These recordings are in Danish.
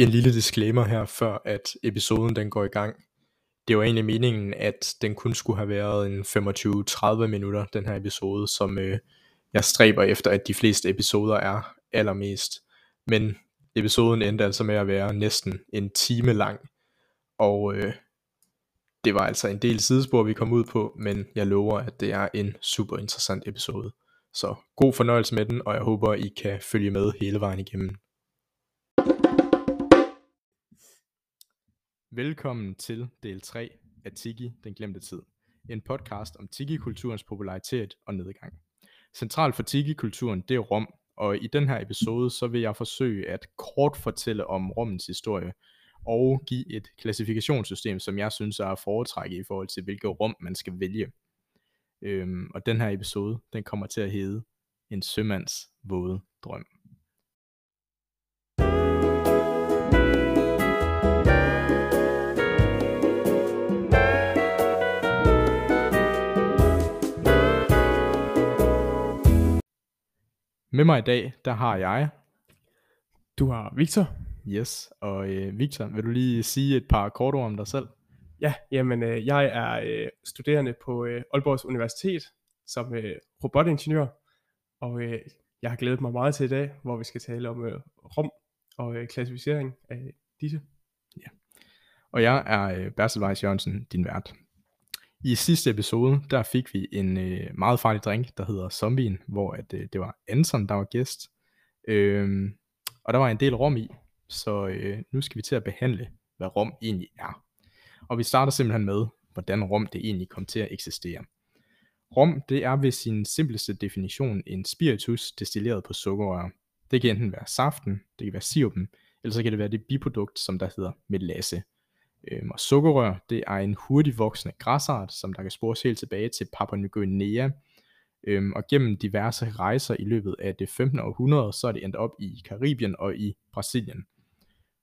En lille disclaimer her, før at episoden den går i gang. Det var egentlig meningen, at den kun skulle have været en 25-30 minutter, den her episode, som øh, jeg stræber efter, at de fleste episoder er allermest. Men episoden endte altså med at være næsten en time lang, og øh, det var altså en del sidespor, vi kom ud på, men jeg lover, at det er en super interessant episode. Så god fornøjelse med den, og jeg håber, I kan følge med hele vejen igennem. Velkommen til del 3 af Tiki, den glemte tid. En podcast om Tiki-kulturens popularitet og nedgang. Centralt for Tiki-kulturen, det er Rom, og i den her episode, så vil jeg forsøge at kort fortælle om Rommens historie, og give et klassifikationssystem, som jeg synes er at foretrække i forhold til, hvilket rum man skal vælge. Øhm, og den her episode, den kommer til at hedde En sømands våde drøm. Med mig i dag, der har jeg, Du har Victor. yes, og øh, Victor, vil du lige sige et par kort ord om dig selv? Ja, jamen øh, jeg er øh, studerende på øh, Aalborgs Universitet som øh, robotingeniør, og øh, jeg har glædet mig meget til i dag, hvor vi skal tale om øh, rum og øh, klassificering af disse. Og jeg er øh, Bertel Weiss Jørgensen, din vært. I sidste episode, der fik vi en øh, meget farlig drink, der hedder Zombien, hvor at, øh, det var Anton, der var gæst. Øhm, og der var en del rom i, så øh, nu skal vi til at behandle, hvad rom egentlig er. Og vi starter simpelthen med, hvordan rom det egentlig kom til at eksistere. Rom, det er ved sin simpleste definition en spiritus destilleret på sukkerrør. Det kan enten være saften, det kan være sirupen, eller så kan det være det biprodukt, som der hedder melasse. Øhm, og sukkerrør, det er en hurtigt voksende græsart, som der kan spores helt tilbage til Papua Ny Guinea. Øhm, og gennem diverse rejser i løbet af det 15. århundrede, så er det endt op i Karibien og i Brasilien.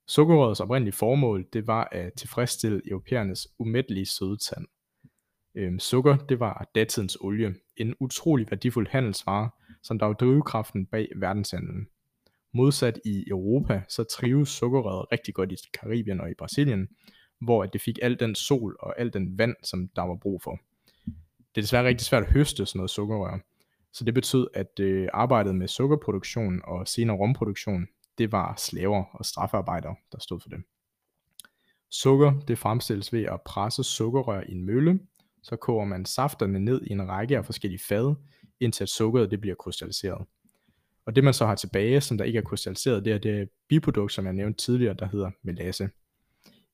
Sukkerrørets oprindelige formål, det var at tilfredsstille europæernes umættelige sødetand. Øhm, sukker, det var datidens olie, en utrolig værdifuld handelsvare, som der var drivkraften bag verdenshandlen. Modsat i Europa, så trives sukkerrøret rigtig godt i Karibien og i Brasilien, hvor at det fik al den sol og al den vand, som der var brug for. Det er desværre rigtig svært at høste sådan noget sukkerrør, så det betød, at øh, arbejdet med sukkerproduktion og senere romproduktion, det var slaver og straffarbejdere, der stod for det. Sukker, det fremstilles ved at presse sukkerrør i en mølle, så koger man safterne ned i en række af forskellige fad, indtil at sukkeret det bliver krystalliseret. Og det man så har tilbage, som der ikke er krystalliseret, det er det biprodukt, som jeg nævnte tidligere, der hedder melasse.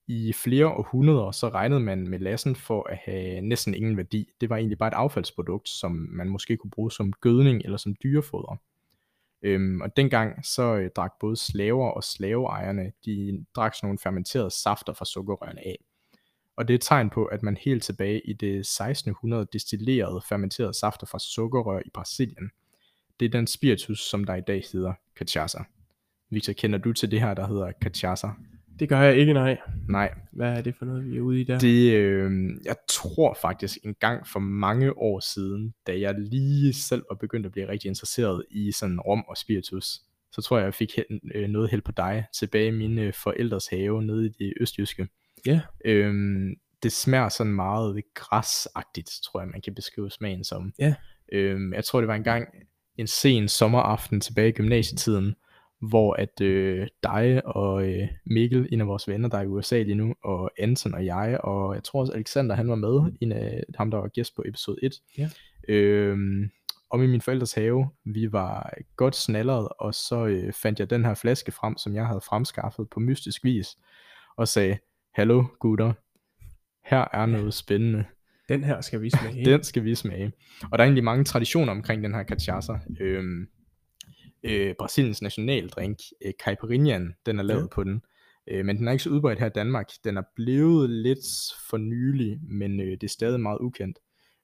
I flere århundreder så regnede man melassen for at have næsten ingen værdi. Det var egentlig bare et affaldsprodukt, som man måske kunne bruge som gødning eller som dyrefoder. Øhm, og dengang så øh, drak både slaver og slaveejerne, de drak sådan nogle fermenterede safter fra sukkerrørene af. Og det er et tegn på, at man helt tilbage i det 1600 destillerede fermenterede safter fra sukkerrør i Brasilien. Det er den spiritus, som der i dag hedder cachaça. Victor, kender du til det her, der hedder cachaça? Det gør jeg ikke, nej. Nej, Hvad er det for noget, vi er ude i der? det, øh, jeg tror faktisk en gang for mange år siden, da jeg lige selv var begyndt at blive rigtig interesseret i sådan rom og spiritus, så tror jeg, jeg fik held, øh, noget held på dig tilbage i mine forældres have nede i det østjyske. Ja, Øhm, det smager sådan meget græsagtigt, tror jeg, man kan beskrive smagen som. Ja. Øhm, jeg tror, det var en gang en sen sommeraften tilbage i gymnasietiden, hvor at øh, dig og øh, Mikkel, en af vores venner, der er i USA lige nu, og Anton og jeg, og jeg tror også Alexander, han var med, en af ham, der var gæst på episode 1. Ja. Øhm, om i min forældres have, vi var godt snalleret, og så øh, fandt jeg den her flaske frem, som jeg havde fremskaffet på mystisk vis, og sagde, hallo gutter, her er noget spændende. den her skal vi smage. Den skal vi smage. Og der er egentlig mange traditioner omkring den her cachaça. Øhm, øh, Brasiliens nationaldrink, øh, caipirinhaen, den er lavet Ja. på den. Øh, men den er ikke så udbredt her i Danmark. Den er blevet lidt for nylig, men øh, det er stadig meget ukendt.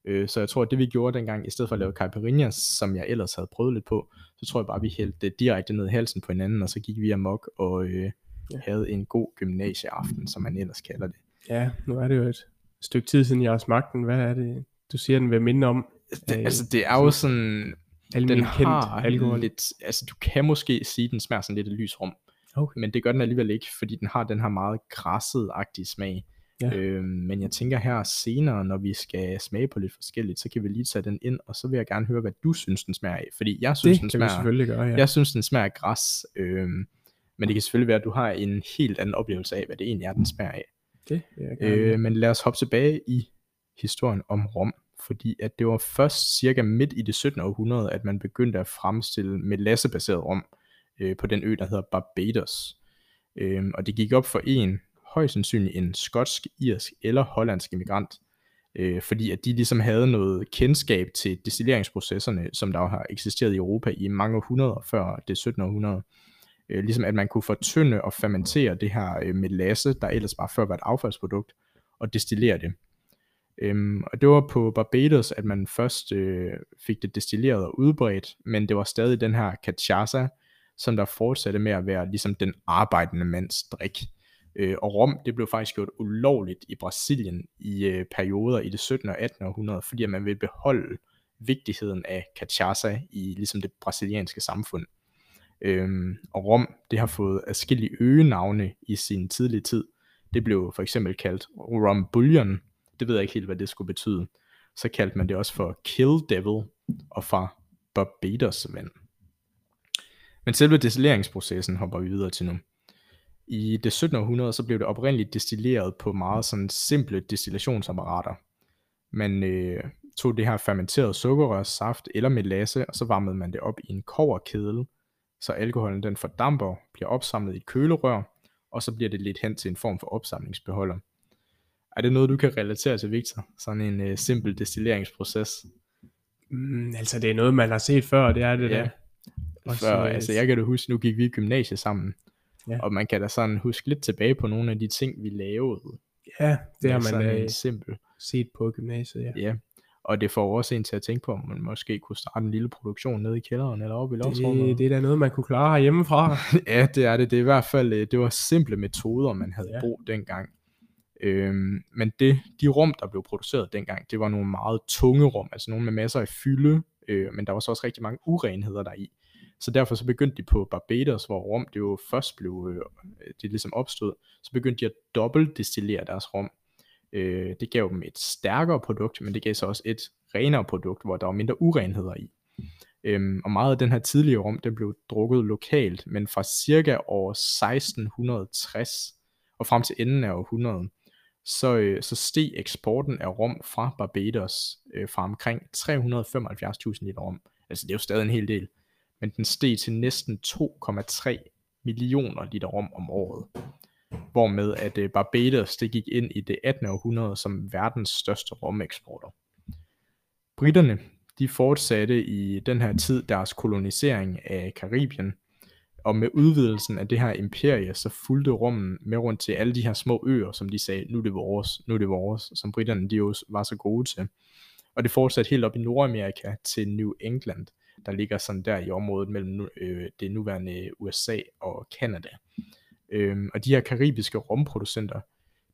Øh, så jeg tror, at det vi gjorde dengang, i stedet for at lave caipirinha, som jeg ellers havde prøvet lidt på, så tror jeg bare, at vi hældte det direkte ned i halsen på hinanden, og så gik vi amok og øh, Ja. havde en god gymnasieaften, som man ellers kalder det. Ja, nu er det jo et stykke tid siden, jeg har smagt den. Hvad er det, du siger, den vil minde om? det, Øh, altså det er jo sådan, Almen den har alkohol. lidt, altså du kan måske sige, at den smager sådan lidt af lys rom, Okay. men det gør den alligevel ikke, fordi den har den her meget græsset-agtige smag. Ja. Øhm, men jeg tænker her senere, når vi skal smage på lidt forskelligt, så kan vi lige tage den ind, og så vil jeg gerne høre, hvad du synes, den smager af. Fordi jeg synes, Det den smager, selvfølgelig gøre, ja. jeg synes, den smager af græs. Øhm, men det kan selvfølgelig være, at du har en helt anden oplevelse af, hvad det egentlig er, den smager af. Det. Øh, men lad os hoppe tilbage i historien om rom, fordi at det var først cirka midt i det 17. århundrede, at man begyndte at fremstille melassebaseret rom øh, på den ø, der hedder Barbados. Øh, og det gik op for en, højst sandsynligt en skotsk, irsk eller hollandsk immigrant, øh, fordi at de ligesom havde noget kendskab til destilleringsprocesserne, som der jo har eksisteret i Europa i mange århundreder før det 17. århundrede. Øh, ligesom at man kunne fortynde og fermentere det her øh, melasse, der ellers bare før var et affaldsprodukt, og destillere det. Øhm, og det var på Barbados, at man først øh, fik det destilleret og udbredt, men det var stadig den her cachaça, som der fortsatte med at være ligesom den arbejdende mands drik. Øh, og rom, det blev faktisk gjort ulovligt i Brasilien i øh, perioder i det 17. og 18. århundrede, fordi man ville beholde vigtigheden af cachaça i ligesom det brasilianske samfund. Øhm, og rom, det har fået adskillige øgenavne i sin tidlige tid. Det blev for eksempel kaldt rum bouillon. Det ved jeg ikke helt, hvad det skulle betyde. Så kaldte man det også for kill devil og fra Barbados vand. Men selve destilleringsprocessen hopper vi videre til nu. I det 17. århundrede så blev det oprindeligt destilleret på meget sådan simple destillationsapparater. Man øh, tog det her fermenterede sukkerrør, saft eller melasse, og så varmede man det op i en koverkedel, så alkoholen den fordamper, bliver opsamlet i et kølerør, og så bliver det lidt hen til en form for opsamlingsbeholder. Er det noget, du kan relatere til, Victor? Sådan en øh, simpel destilleringsproces? Mm, altså, det er noget, man har set før, det er det Ja. der. Før, øh, altså jeg kan da huske, nu gik vi i gymnasiet sammen, Ja. og man kan da sådan huske lidt tilbage på nogle af de ting, vi lavede. Ja, det har man øh, en simpel. set på gymnasiet, ja. Ja, og det får også en til at tænke på, om man måske kunne starte en lille produktion nede i kælderen eller oppe i loftsrummet. Det, det er da noget, man kunne klare herhjemmefra. ja, det er det. Det er i hvert fald, øh, det var simple metoder, man havde ja. brug dengang. Øhm, men det, de rum, der blev produceret dengang, det var nogle meget tunge rum, altså nogle med masser af fylde, øh, men der var så også rigtig mange urenheder der i. Så derfor så begyndte de på Barbados, hvor rum det jo først blev, øh, det ligesom opstod, så begyndte de at dobbeltdestillere deres rum. Øh, det gav dem et stærkere produkt, men det gav så også et renere produkt, hvor der var mindre urenheder i. Øhm, og meget af den her tidlige rum, det blev drukket lokalt, men fra cirka år 1660 og frem til enden af århundredet, så, øh, så steg eksporten af rum fra Barbados øh, fra omkring 375.000 liter rum. Altså det er jo stadig en hel del, men den steg til næsten 2,3 millioner liter rum om året. Hvormed at øh, Barbados det gik ind i det 18. århundrede som verdens største romeksporter. Britterne de fortsatte i den her tid deres kolonisering af Karibien, og med udvidelsen af det her imperie, så fulgte rummen med rundt til alle de her små øer, som de sagde, nu er det vores, nu er det vores, som britterne de jo var så gode til. Og det fortsatte helt op i Nordamerika til New England, der ligger sådan der i området mellem nu- øh, det nuværende USA og Canada. Øhm, og de her karibiske rumproducenter,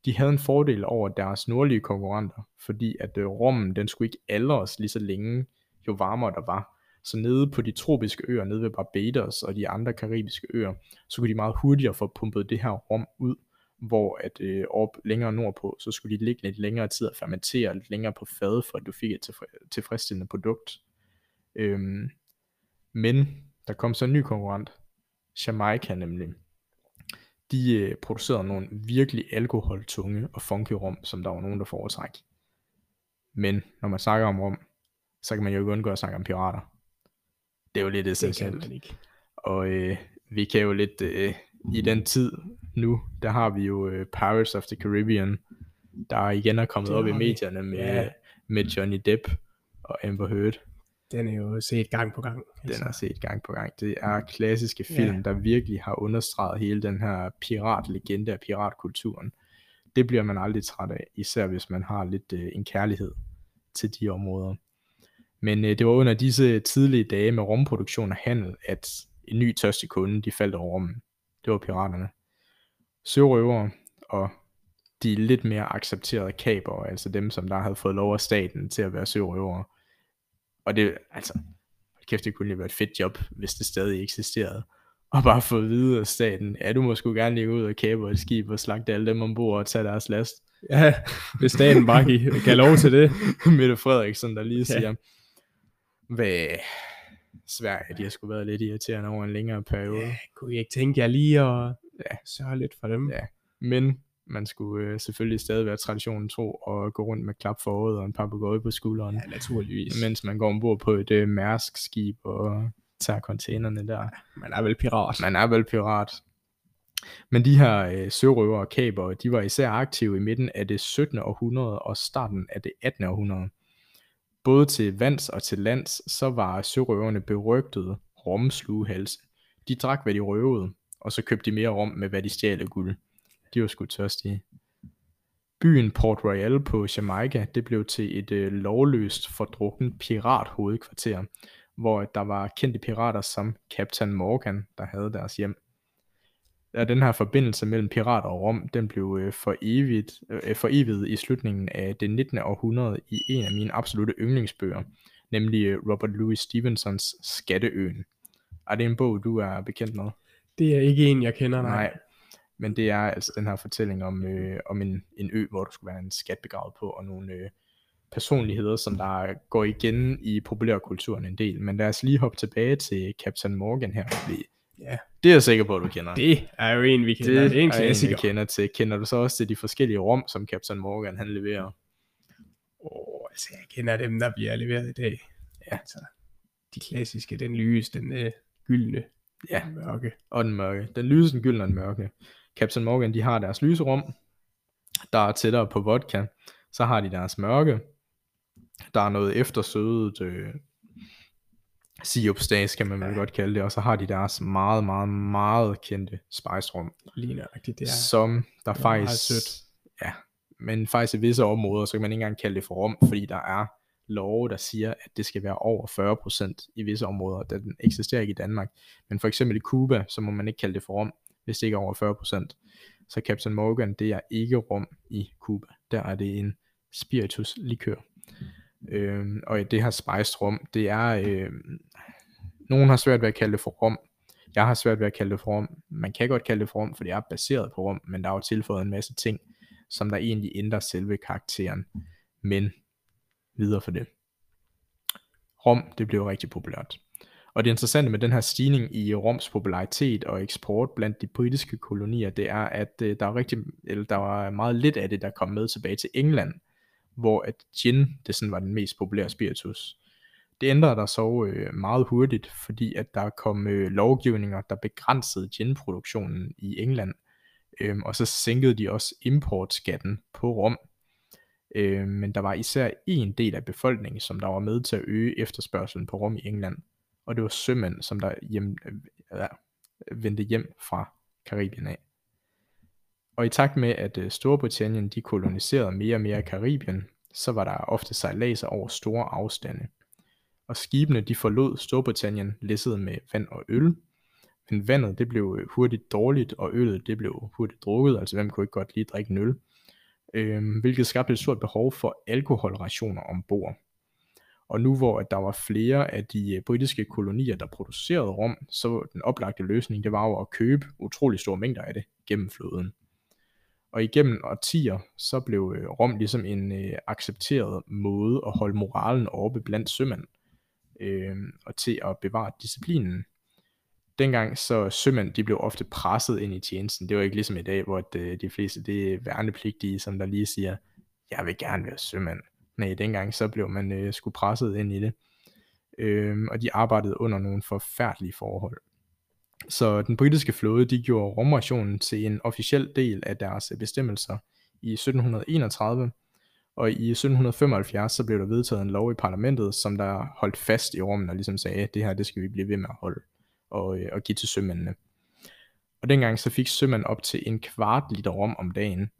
de havde en fordel over deres nordlige konkurrenter, fordi at øh, rummen, den skulle ikke aldres lige så længe, jo varmere der var. Så nede på de tropiske øer, nede ved Barbados og de andre karibiske øer, så kunne de meget hurtigere få pumpet det her rum ud, hvor at øh, op længere nordpå, så skulle de ligge lidt længere tid at fermentere, lidt længere på fad, for at du fik et tilfre- tilfredsstillende produkt. Øhm, men der kom så en ny konkurrent, Jamaica nemlig. De øh, producerede nogle virkelig alkoholtunge og funky rum, som der var nogen, der foretræk. Men når man snakker om rum, så kan man jo ikke undgå at snakke om pirater. Det er jo lidt Det kan essentielt. man ikke. Og øh, vi kan jo lidt øh, i den tid nu, der har vi jo øh, Pirates of the Caribbean, der igen er kommet Det op i medierne med, Ja. med Johnny Depp og Amber Heard. Den er jo set gang på gang. Den er set gang på gang. Det er klassiske film, Ja. der virkelig har understreget hele den her piratlegende af piratkulturen. Det bliver man aldrig træt af, især hvis man har lidt øh, en kærlighed til de områder. Men øh, det var under disse tidlige dage med rumproduktion og handel, at en ny tørstig kunde, de faldt over rummen. Det var piraterne. Sørøvere og de lidt mere accepterede kaper, altså dem, som der havde fået lov af staten til at være sørøvere. Og det, altså, kæft, det kunne lige være et fedt job, hvis det stadig eksisterede. Og bare få at vide af staten, ja, du må sgu gerne ligge ud og kæbe et skib og slagte alle dem ombord og tage deres last. Ja, hvis staten bare gav, lov til det. Mette Frederiksen, der lige siger, hvad Sverige, de har sgu været lidt irriterende over en længere periode. Ja, kunne I ikke tænke jer lige at Ja. sørge lidt for dem? Ja. Men man skulle øh, selvfølgelig stadig være traditionen tro og gå rundt med klap for øjet og en papegøje på skulderen, ja naturligvis. mens man går ombord på et øh, mærsk-skib og tager containerne der. Man er vel pirat. Man er vel pirat. Men de her øh, sørøver og kaber, de var især aktive i midten af det 17. århundrede og starten af det 18. århundrede. Både til vands og til lands, så var sørøverne berygtede romslugehalse. De drak, hvad de røvede, og så købte de mere rom med, hvad de stjal af guld. De var sgu tørstige. Byen Port Royal på Jamaica, det blev til et øh, lovløst fordrukken pirathovedkvarter, hvor der var kendte pirater som Captain Morgan, der havde deres hjem. Ja, den her forbindelse mellem pirater og Rom, den blev øh, for evigt, øh, for evigt i slutningen af det 19. århundrede i en af mine absolute yndlingsbøger, nemlig øh, Robert Louis Stevensons Skatteøen. Er det en bog, du er bekendt med? Det er ikke en, jeg kender, nej. Nej. Men det er altså den her fortælling om, øh, om en, en ø, hvor der skulle være en skat begravet på, og nogle øh, personligheder, som der går igen i populærkulturen en del. Men lad os lige hoppe tilbage til Captain Morgan her, fordi Ja. det er jeg sikker på, at du kender. Det er jo en, vi kender. Det, det er en klassiker. jeg kender til. Kender du så også til de forskellige rum, som Captain Morgan han leverer? Åh, oh, altså jeg kender dem, der bliver leveret i dag. Ja. Altså, de klassiske, den lyse, den øh, gyldne, Ja. mørke. og den mørke. Den lyse, den gyldne og den mørke. Captain Morgan, de har deres lyse rum, der er tættere på vodka. Så har de deres mørke. Der er noget eftersødet øh, sirupstas, kan man vel godt kalde det. Og så har de deres meget, meget, meget kendte spice rum, Lige nøjagtigt, det er. som der det er faktisk... sødt. Ja, men faktisk i visse områder, så kan man ikke engang kalde det for rum, fordi der er love, der siger, at det skal være over 40% i visse områder. Da den eksisterer ikke i Danmark. Men for eksempel i Cuba, så må man ikke kalde det for rum, hvis det ikke er over 40%. Så Captain Morgan, det er ikke rum i Cuba. Der er det en spiritus likør øh, og det her spiced rum, det er, øh, nogen har svært ved at kalde det for rum. Jeg har svært ved at kalde det for rum. Man kan godt kalde det for rum, for det er baseret på rum, men der er jo tilføjet en masse ting, som der egentlig ændrer selve karakteren. Men videre for det. Rom, det blev rigtig populært. Og det interessante med den her stigning i Roms popularitet og eksport blandt de britiske kolonier, det er, at øh, der er rigtig, eller der var meget lidt af det, der kom med tilbage til England, hvor at gin, det sådan var den mest populære spiritus. Det ændrede der så øh, meget hurtigt, fordi at der kom øh, lovgivninger, der begrænsede ginproduktionen i England, øh, og så sænkede de også importskatten på rom. Øh, men der var især en del af befolkningen, som der var med til at øge efterspørgselen på rom i England, og det var sømænd, som der hjem, øh, vendte hjem fra Karibien af. Og i takt med, at øh, Storbritannien de koloniserede mere og mere Karibien, så var der ofte sejladser over store afstande. Og skibene de forlod Storbritannien læsset med vand og øl, men vandet det blev øh, hurtigt dårligt, og øllet det blev hurtigt drukket, altså hvem kunne ikke godt lige drikke en øl, øhm, hvilket skabte et stort behov for alkoholrationer ombord. Og nu hvor at der var flere af de øh, britiske kolonier, der producerede rom, så den oplagte løsning, det var jo at købe utrolig store mængder af det gennem floden. Og igennem årtier, så blev øh, rom ligesom en øh, accepteret måde at holde moralen oppe blandt sømænd, øh, og til at bevare disciplinen. Dengang så sømænd, de blev ofte presset ind i tjenesten. Det var ikke ligesom i dag, hvor de, øh, de fleste det er værnepligtige, som der lige siger, jeg vil gerne være sømand. Nej, dengang så blev man øh, sgu presset ind i det. Øh, og de arbejdede under nogle forfærdelige forhold. Så den britiske flåde, de gjorde rumrationen til en officiel del af deres bestemmelser i 1731, og i 1775 så blev der vedtaget en lov i parlamentet, som der holdt fast i rummen og ligesom sagde, at det her, det skal vi blive ved med at holde og, øh, og give til sømændene. Og dengang så fik sømænd op til en kvart liter rom om dagen,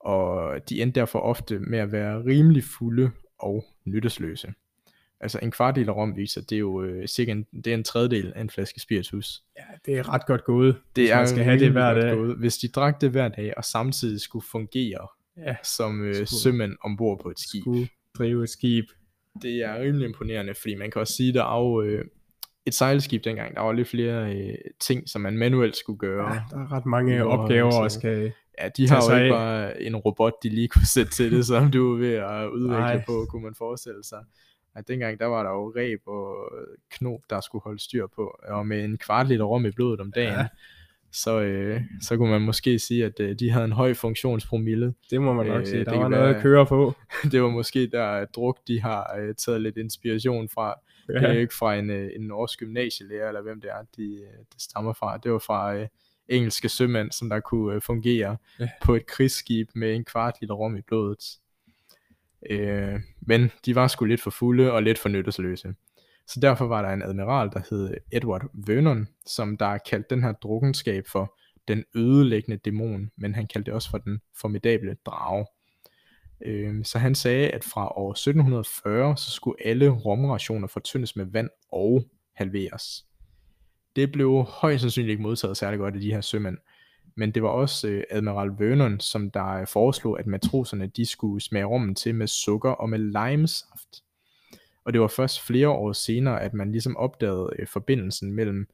og de endte derfor ofte med at være rimelig fulde og nyttesløse. Altså en kvart liter rom viser, det er jo øh, cirka en, det er en tredjedel af en flaske spiritus. Ja, det er ret godt gået. Det er man skal have det hver dag. gået. Hvis de drak det hver dag, og samtidig skulle fungere Ja, som øh, Skulle- sømænd ombord på et skib. skulle drive et skib. det er rimelig imponerende, fordi man kan også sige, der er øh, et sejlskib dengang, der var lidt flere øh, ting, som man manuelt skulle gøre. Ja, der er ret mange Jo, opgaver og skal... Ja, de har jo ikke af. bare en robot, de lige kunne sætte til det, som du er ved at udvikle Nej. på, kunne man forestille sig. At dengang, der var der jo ræb og knob, der skulle holde styr på, og med en kvart liter rum i blodet om dagen, ja. Så, øh, så kunne man måske sige, at øh, de havde en høj funktionspromille. Det må man nok Øh, sige. det Der kan var noget være- at køre på. det var måske der, at druk, de har øh, taget lidt inspiration fra. Ja. Det er jo ikke fra en, øh, en norsk gymnasielærer, eller hvem det er, de, øh, det stammer fra. Det var fra øh, engelske sømænd, som der kunne øh, fungere. Ja. på et krigsskib med en kvart liter rum i blodet. Øh, men de var sgu lidt for fulde og lidt for nyttesløse. Så derfor var der en admiral, der hed Edward Vernon, som der kaldte den her drukkenskab for den ødelæggende dæmon, men han kaldte det også for den formidable drage. Øh, så han sagde, at fra år 1740, så skulle alle rumrationer fortyndes med vand og halveres. Det blev højst sandsynligt ikke modtaget særlig godt af de her sømænd, men det var også øh, Admiral Vernon, som der øh, foreslog, at matroserne de skulle smage rummen til med sukker og med limesaft. Og det var først flere år senere, at man ligesom opdagede øh, forbindelsen mellem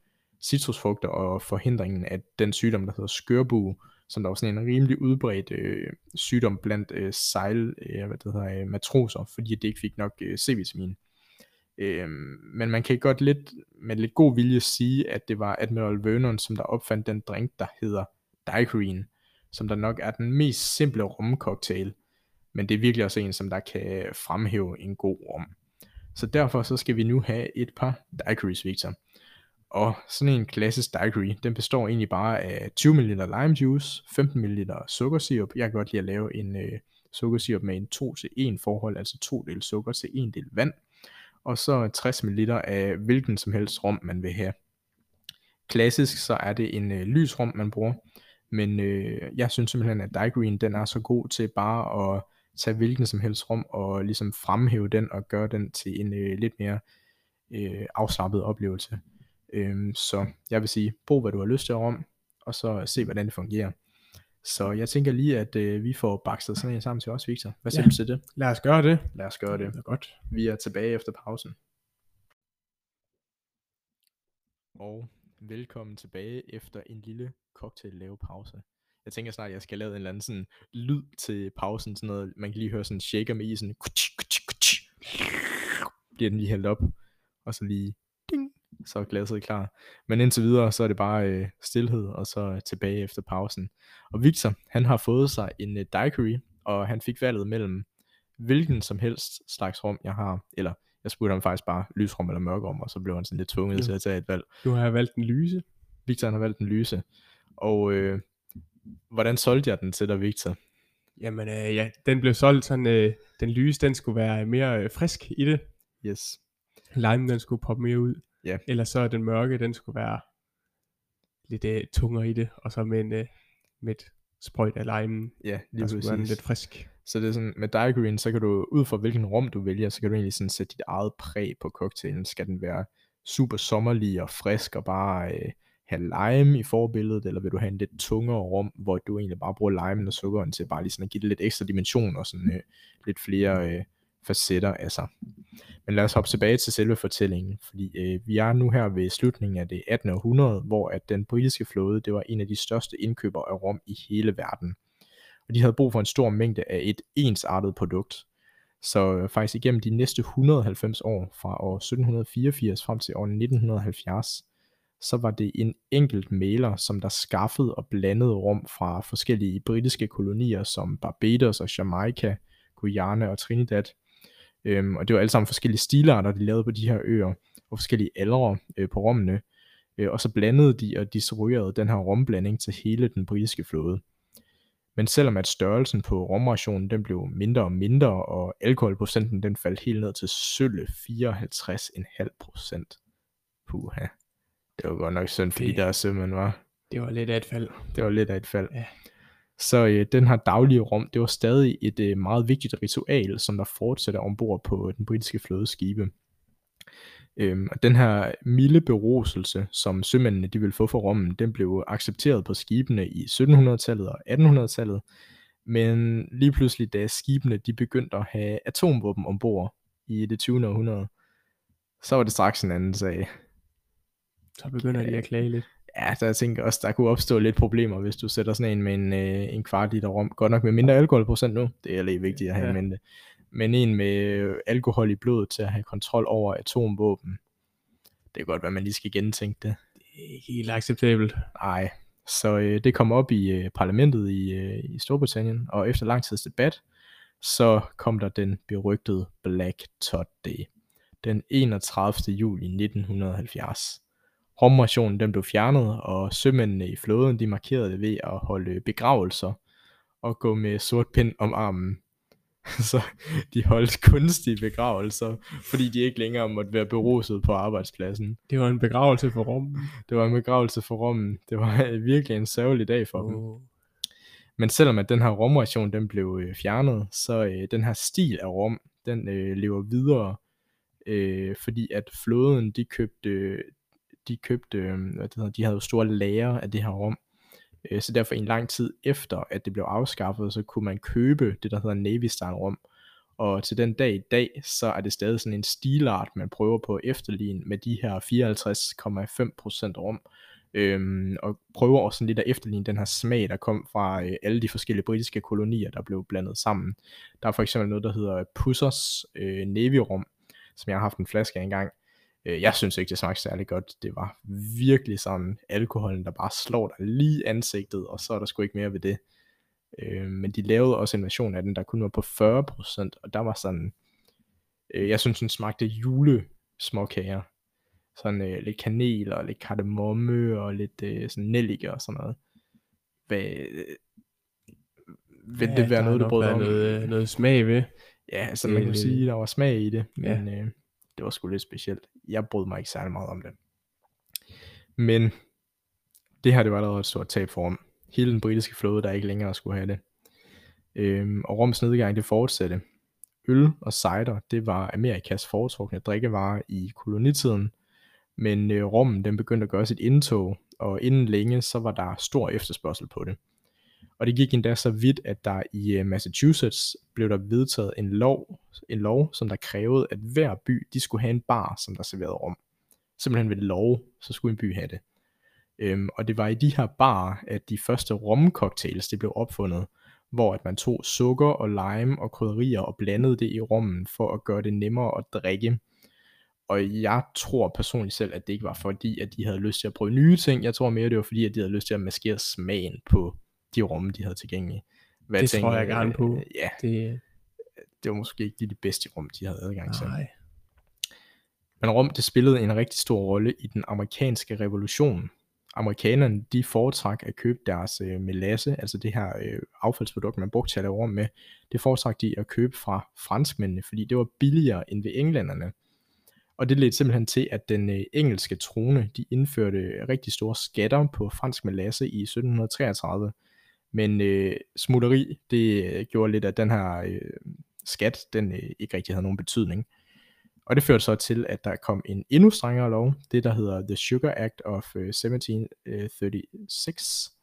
citrusfrugter og forhindringen af den sygdom, der hedder skørbue, som der var sådan en rimelig udbredt øh, sygdom blandt øh, sejl, øh, hvad det hedder, øh, matroser, fordi de ikke fik nok øh, C-vitamin. Øh, men man kan godt lidt med lidt god vilje sige, at det var Admiral Vernon, som der opfandt den drink, der hedder daiquirin, som der nok er den mest simple rumcocktail, men det er virkelig også en, som der kan fremhæve en god rum. Så derfor så skal vi nu have et par daiquiris, Victor. Og sådan en klassisk daiquiri, den består egentlig bare af 20 ml lime juice, 15 ml sukkersirup. Jeg kan godt lide at lave en øh, sukkersirup med en 2 til 1 forhold, altså 2 del sukker til 1 del vand. Og så 60 ml af hvilken som helst rom, man vil have. Klassisk så er det en øh, lys rom, man bruger. Men øh, jeg synes simpelthen, at daiquirien den er så god til bare at tage hvilken som helst rum og ligesom fremhæve den og gøre den til en øh, lidt mere øh, afslappet oplevelse. Øhm, så jeg vil sige, brug hvad du har lyst til om, og så se hvordan det fungerer. Så jeg tænker lige, at øh, vi får bakstet sådan en sammen til os, Victor. Hvad siger Ja. du til det? Lad os gøre det. Lad os gøre det. Det er godt. Vi er tilbage efter pausen. Og velkommen tilbage efter en lille cocktail lave pause. Jeg tænker snart, at jeg skal lave en eller anden sådan lyd til pausen, sådan noget, man kan lige høre sådan en shaker med isen. Kutsch, kutsch, kutsch. Bliver den lige hældt op, og så lige ding, så er glasset klar. Men indtil videre, så er det bare øh, stillhed, og så tilbage efter pausen. Og Victor, han har fået sig en øh, daiquiri, og han fik valget mellem hvilken som helst slags rum, jeg har, eller jeg spurgte ham faktisk bare lysrum eller mørkerum, og så blev han sådan lidt tvunget Ja. til at tage et valg. Nu har valgt en lyse. Victor han har valgt den lyse, og øh, hvordan solgte jeg den til dig, Victor? Jamen øh, ja, den blev solgt sådan, øh, den lyse, den skulle være mere øh, frisk i det. Yes. Lime, den skulle poppe mere ud. Ja. Eller så den mørke, den skulle være lidt øh, tungere i det, og så med en øh, med et sprøjt af limen, Ja, der lige skulle være den lidt frisk. Så det er sådan, med Green så kan du, ud fra hvilken rum du vælger, så kan du egentlig sådan sætte dit eget præg på cocktailen. Skal den være super sommerlig og frisk og bare øh, have lime i forbilledet, eller vil du have en lidt tungere rum, hvor du egentlig bare bruger limen og sukkeren til bare lige sådan at give det lidt ekstra dimension og sådan øh, lidt flere øh, facetter af sig. Men lad os hoppe tilbage til selve fortællingen, fordi øh, vi er nu her ved slutningen af det 18. århundrede, hvor at den britiske flåde, det var en af de største indkøbere af rum i hele verden. Og de havde brug for en stor mængde af et ensartet produkt. Så øh, faktisk igennem de næste 190 år, fra år 1784 frem til år 1970, så var det en enkelt maler, som der skaffede og blandede rum fra forskellige britiske kolonier, som Barbados og Jamaica, Guyana og Trinidad. Øhm, og det var alle sammen forskellige stilarter, de lavede på de her øer, og forskellige aldre øh, på rommene. Øh, og så blandede de og distribuerede den her romblanding til hele den britiske flåde. Men selvom at størrelsen på romrationen den blev mindre og mindre, og alkoholprocenten den faldt helt ned til sølle 54,5 procent. Puha. Det var godt nok synd for de Det- der sømænd, var. Det var lidt af et fald. Det var lidt af et fald. Ja. Så øh, den her daglige rum, det var stadig et øh, meget vigtigt ritual, som der fortsætter ombord på den britiske flådeskibe. Øhm, og den her milde beroselse, som sømændene de ville få for rommen, den blev accepteret på skibene i 1700-tallet og 1800-tallet. Men lige pludselig, da skibene de begyndte at have atomvåben ombord i det 20. århundrede, så var det straks en anden sag. Så begynder de at klage lidt. Ja, så jeg tænker også, der kunne opstå lidt problemer, hvis du sætter sådan en med en, øh, en kvart liter rom. Godt nok med mindre alkoholprocent nu, det er lidt vigtigt at have ja. i mente. Men en med øh, alkohol i blodet til at have kontrol over atomvåben, det kan godt være, man lige skal gentænke det. Det er ikke helt acceptabelt. Nej, så øh, det kom op i øh, parlamentet i, øh, i Storbritannien, og efter lang tids debat, så kom der den berygtede Black Todd Day, den 31. juli 1970. Romrationen den blev fjernet, og sømændene i flåden de markerede det ved at holde begravelser og gå med sort pind om armen. Så de holdt kunstige begravelser, fordi de ikke længere måtte være beruset på arbejdspladsen. Det var en begravelse for Rom. Det var en begravelse for Rom. Det var virkelig en sørgelig dag for oh. dem. Men selvom at den her romration den blev øh, fjernet, så øh, den her stil af rom, den øh, lever videre, øh, fordi at flåden de købte de købte, øh, hvad det hedder, de havde jo store lager af det her rum. Øh, så derfor en lang tid efter, at det blev afskaffet, så kunne man købe det, der hedder Navy Style rum. Og til den dag i dag, så er det stadig sådan en stilart, man prøver på at efterligne med de her 54,5% rum. Øhm, og prøver også sådan lidt at efterligne den her smag, der kom fra øh, alle de forskellige britiske kolonier, der blev blandet sammen. Der er for eksempel noget, der hedder Pussers øh, Navy Rum, som jeg har haft en flaske af engang, Øh, jeg synes ikke, det smagte særlig godt. Det var virkelig sådan alkoholen, der bare slår dig lige ansigtet, og så er der sgu ikke mere ved det. Øh, men de lavede også en version af den, der kun var på 40%, og der var sådan, øh, jeg synes, den smagte jule småkager. Sådan øh, lidt kanel og lidt kardemomme og lidt øh, sådan nellike og sådan noget. Hvad, øh, vil ja, det være noget, du brød om? Noget, noget smag ved. Ja, altså man kan sige, der var smag i det, men ja. øh, det var sgu lidt specielt. Jeg brød mig ikke særlig meget om det. Men det her, det var allerede et stort tab for Rom. Hele den britiske flåde, der ikke længere skulle have det. Øhm, og Roms nedgang, det fortsatte. Øl og cider, det var Amerikas foretrukne drikkevarer i kolonitiden. Men øh, Rom, den begyndte at gøre sit indtog, og inden længe, så var der stor efterspørgsel på det. Og det gik endda så vidt, at der i øh, Massachusetts blev der vedtaget en lov, en lov, som der krævede, at hver by, de skulle have en bar, som der serverede rum. Simpelthen ved lov, så skulle en by have det. Øhm, og det var i de her bar, at de første romcocktails, det blev opfundet, hvor at man tog sukker og lime og krydderier og blandede det i rommen for at gøre det nemmere at drikke. Og jeg tror personligt selv, at det ikke var fordi, at de havde lyst til at prøve nye ting. Jeg tror mere, det var fordi, at de havde lyst til at maskere smagen på de rum, de havde tilgængelige. Hvad det tænker, tror jeg gerne på. Øh, ja, det... det var måske ikke de bedste rum, de havde adgang til. Nej. Men Rom, det spillede en rigtig stor rolle i den amerikanske revolution. Amerikanerne, de foretrak at købe deres øh, melasse, altså det her øh, affaldsprodukt, man brugte til at lave rum med, det foretrak de at købe fra franskmændene, fordi det var billigere end ved englænderne. Og det ledte simpelthen til, at den øh, engelske trone, de indførte rigtig store skatter på fransk melasse i 1733, men øh, smutteri, det øh, gjorde lidt, at den her øh, skat, den øh, ikke rigtig havde nogen betydning. Og det førte så til, at der kom en endnu strengere lov, det der hedder The Sugar Act of øh, 1736.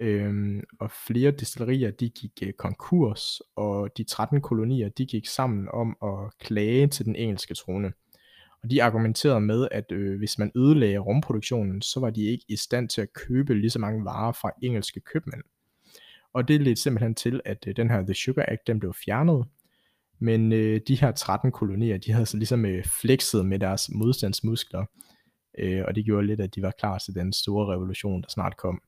Øh, øhm, og flere destillerier, de gik øh, konkurs, og de 13 kolonier, de gik sammen om at klage til den engelske trone. Og de argumenterede med, at øh, hvis man ødelagde rumproduktionen, så var de ikke i stand til at købe lige så mange varer fra engelske købmænd. Og det ledte simpelthen til, at øh, den her The Sugar Act, den blev fjernet. Men øh, de her 13 kolonier, de havde så ligesom øh, flexet med deres modstandsmuskler. Øh, og det gjorde lidt, at de var klar til den store revolution, der snart kom.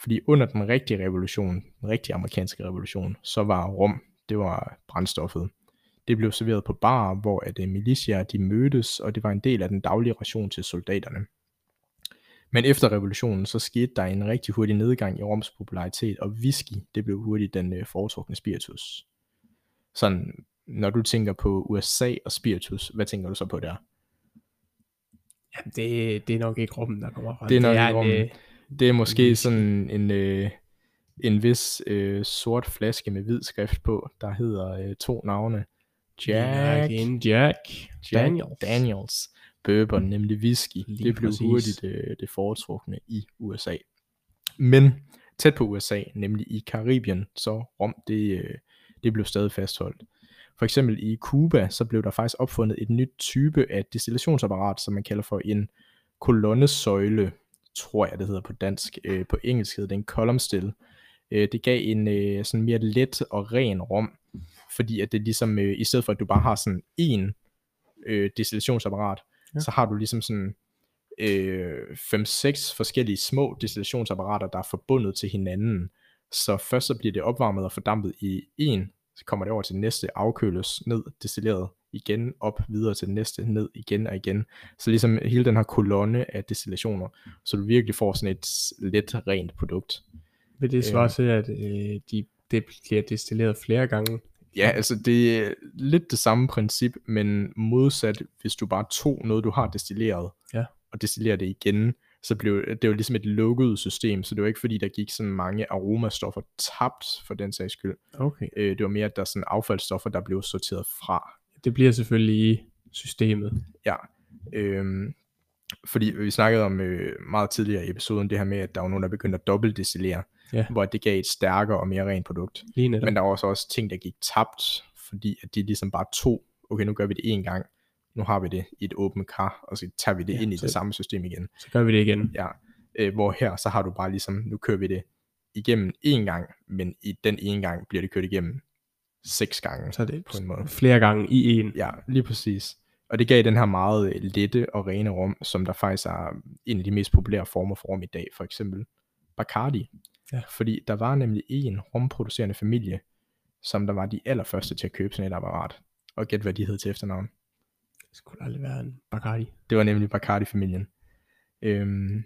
Fordi under den rigtige revolution, den rigtige amerikanske revolution, så var rum, det var brændstoffet. Det blev serveret på bar, hvor at øh, de mødtes, og det var en del af den daglige ration til soldaterne. Men efter revolutionen, så skete der en rigtig hurtig nedgang i Roms popularitet, og whisky, det blev hurtigt den øh, foretrukne spiritus. Sådan, når du tænker på USA og spiritus, hvad tænker du så på der? Ja, det, det er nok ikke rummen, der kommer frem. Det er nok det er ikke rummen. Øh, det er måske sådan en, øh, en vis øh, sort flaske med hvid skrift på, der hedder øh, to navne. Jack, Jack, Jack Daniels. Daniels bourbon, nemlig whisky. Lige det blev præcis. hurtigt det, øh, det foretrukne i USA. Men tæt på USA, nemlig i Karibien, så Rom, det, øh, det blev stadig fastholdt. For eksempel i Cuba, så blev der faktisk opfundet et nyt type af destillationsapparat, som man kalder for en kolonnesøjle, tror jeg det hedder på dansk. Øh, på engelsk hedder det en column still. Øh, det gav en øh, sådan mere let og ren rom, fordi at det ligesom, øh, i stedet for at du bare har sådan en øh, destillationsapparat, ja. så har du ligesom sådan øh, 5-6 forskellige små destillationsapparater, der er forbundet til hinanden. Så først så bliver det opvarmet og fordampet i en, så kommer det over til næste, afkøles ned, destilleret igen, op, videre til næste, ned igen og igen. Så ligesom hele den her kolonne af destillationer, så du virkelig får sådan et let, rent produkt. Vil det svare til, at øh, de, det bliver destilleret flere gange? Ja, altså det er lidt det samme princip, men modsat, hvis du bare tog noget, du har destilleret, Ja. og destillerer det igen, så blev det var ligesom et lukket system, så det var ikke fordi, der gik sådan mange aromastoffer tabt for den sags skyld. Okay. Øh, det var mere, at der er sådan affaldsstoffer, der blev sorteret fra. Det bliver selvfølgelig i systemet. Ja, øhm, fordi vi snakkede om øh, meget tidligere i episoden, det her med, at der var nogen, der begyndte at dobbeltdestillere, Ja. hvor det gav et stærkere og mere rent produkt. Lige netop. Men der var også, også ting, der gik tabt, fordi at de ligesom bare tog, okay, nu gør vi det én gang, nu har vi det i et åbent kar, og så tager vi det Ja, ind i så- det samme system igen. Så gør vi det igen. Ja, øh, hvor her, så har du bare ligesom, nu kører vi det igennem én gang, men i den ene gang bliver det kørt igennem seks gange Så er det på en måde. flere gange i en. Ja, lige præcis. Og det gav den her meget øh, lette og rene rum, som der faktisk er en af de mest populære former for rum i dag, for eksempel Bacardi. Ja. Fordi der var nemlig en rumproducerende familie, som der var de allerførste til at købe sådan et apparat. Og gæt hvad de hed til efternavn. Det skulle aldrig være en Bacardi. Det var nemlig Bacardi-familien. Øhm,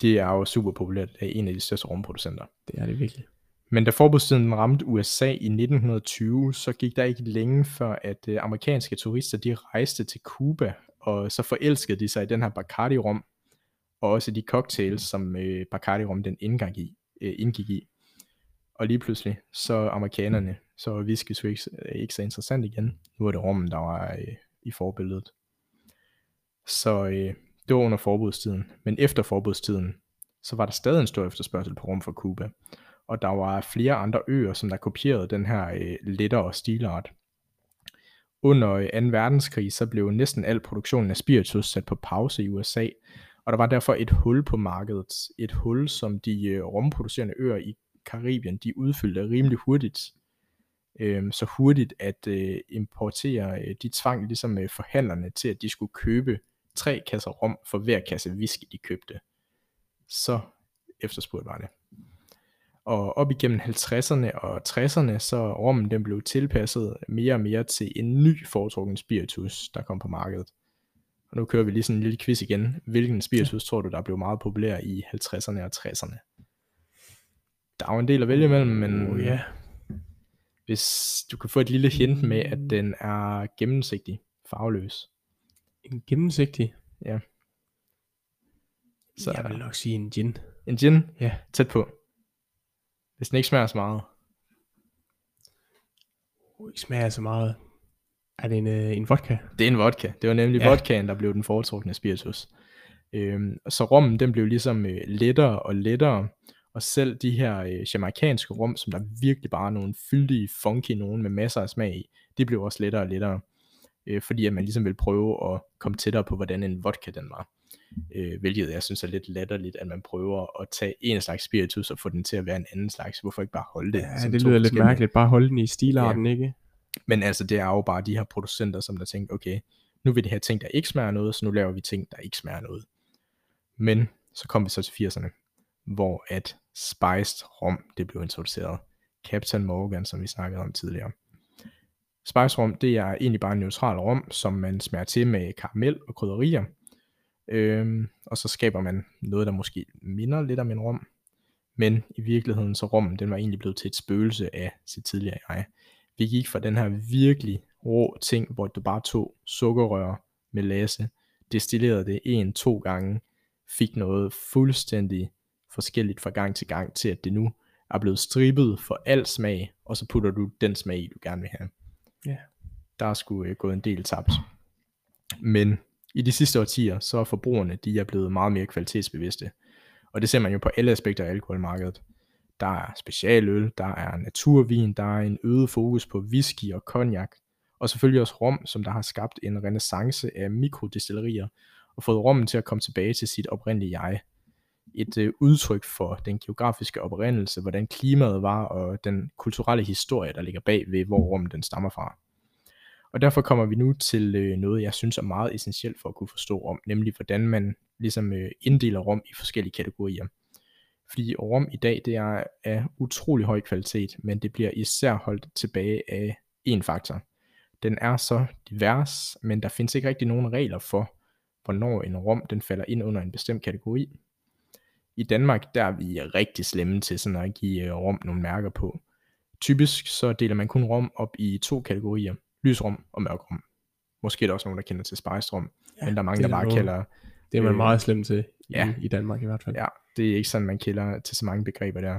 det er jo super populært af en af de største rumproducenter. Det er det virkelig. Men da forbudstiden ramte USA i 1920, så gik der ikke længe før, at øh, amerikanske turister de rejste til Cuba, og så forelskede de sig i den her Bacardi-rom, og også de cocktails, som øh, Bacardi-rom den indgang i, øh, indgik i. Og lige pludselig, så amerikanerne, så var whisky sgu ikke, øh, ikke så interessant igen. Nu var det rummen, der var øh, i forbilledet. Så øh, det var under forbudstiden. Men efter forbudstiden, så var der stadig en stor efterspørgsel på rum fra Cuba og der var flere andre øer, som der kopierede den her øh, lettere stilart. Under øh, 2. verdenskrig, så blev næsten al produktionen af spiritus sat på pause i USA, og der var derfor et hul på markedet. Et hul, som de øh, rumproducerende øer i Karibien, de udfyldte rimelig hurtigt. Øhm, så hurtigt, at øh, importere, øh, de tvang ligesom øh, forhandlerne til, at de skulle købe tre kasser rom for hver kasse whisky, de købte. Så efterspurgt var det. Og op igennem 50'erne og 60'erne, så rommen den blev tilpasset mere og mere til en ny foretrukken spiritus, der kom på markedet. Og nu kører vi lige sådan en lille quiz igen. Hvilken spiritus tror du, der blev meget populær i 50'erne og 60'erne? Der er jo en del at vælge imellem, men Oh, ja. hvis du kan få et lille hint med, at den er gennemsigtig, farveløs. En gennemsigtig. Ja. Så jeg vil nok sige en gin. en gin, Ja. tæt på. Hvis den ikke smager så meget. Ikke smager så meget. Er det en, øh, en vodka? Det er en vodka. Det var nemlig Ja. vodkaen, der blev den foretrukne spiritus. Øhm, så rommen, den blev ligesom øh, lettere og lettere, og selv de her øh, jamaikanske rum, som der virkelig bare er nogle fyldige, funky nogen med masser af smag i, de blev også lettere og lettere, øh, fordi at man ligesom ville prøve at komme tættere på, hvordan en vodka den var. Øh, hvilket jeg synes er lidt latterligt, at man prøver at tage en slags spiritus og få den til at være en anden slags. Hvorfor ikke bare holde det? Ja, det lyder lidt mærkeligt. Bare holde den i stilarten, ja. ikke? Men altså, det er jo bare de her producenter, som der tænker, okay, nu vil det have ting, der ikke smager noget, så nu laver vi ting, der ikke smager noget. Men så kom vi så til 80'erne, hvor at spiced rom, det blev introduceret. Captain Morgan, som vi snakkede om tidligere. Spiced rom, det er egentlig bare en neutral rom, som man smager til med karamel og krydderier. Øhm, og så skaber man noget, der måske minder lidt om en rom. Men i virkeligheden, så rommen, den var egentlig blevet til et spøgelse af sit tidligere jeg. Vi gik fra den her virkelig rå ting, hvor du bare tog sukkerrør med lasse, destillerede det en, to gange, fik noget fuldstændig forskelligt fra gang til gang, til at det nu er blevet strippet for al smag, og så putter du den smag i, du gerne vil have. Ja. Der er sgu øh, gået en del tabt. Men i de sidste årtier, så er forbrugerne, de er blevet meget mere kvalitetsbevidste. Og det ser man jo på alle aspekter af alkoholmarkedet. Der er specialøl, der er naturvin, der er en øget fokus på whisky og cognac, Og selvfølgelig også rom, som der har skabt en renaissance af mikrodestillerier, og fået rommen til at komme tilbage til sit oprindelige jeg. Et øh, udtryk for den geografiske oprindelse, hvordan klimaet var, og den kulturelle historie, der ligger bag ved, hvor rommen den stammer fra. Og derfor kommer vi nu til øh, noget, jeg synes er meget essentielt for at kunne forstå om, nemlig hvordan man ligesom øh, inddeler Rom i forskellige kategorier. Fordi Rom i dag, det er af utrolig høj kvalitet, men det bliver især holdt tilbage af en faktor. Den er så divers, men der findes ikke rigtig nogen regler for, hvornår en rom den falder ind under en bestemt kategori. I Danmark der er vi rigtig slemme til sådan at give øh, rom nogle mærker på. Typisk så deler man kun rom op i to kategorier, lysrum og mørkrum. Måske er der også nogen, der kender til spejstrum, ja, men der er mange, der bare noget. kalder... Det er man øh, meget slem til i, ja, i Danmark i hvert fald. Ja, det er ikke sådan, man kender til så mange begreber der.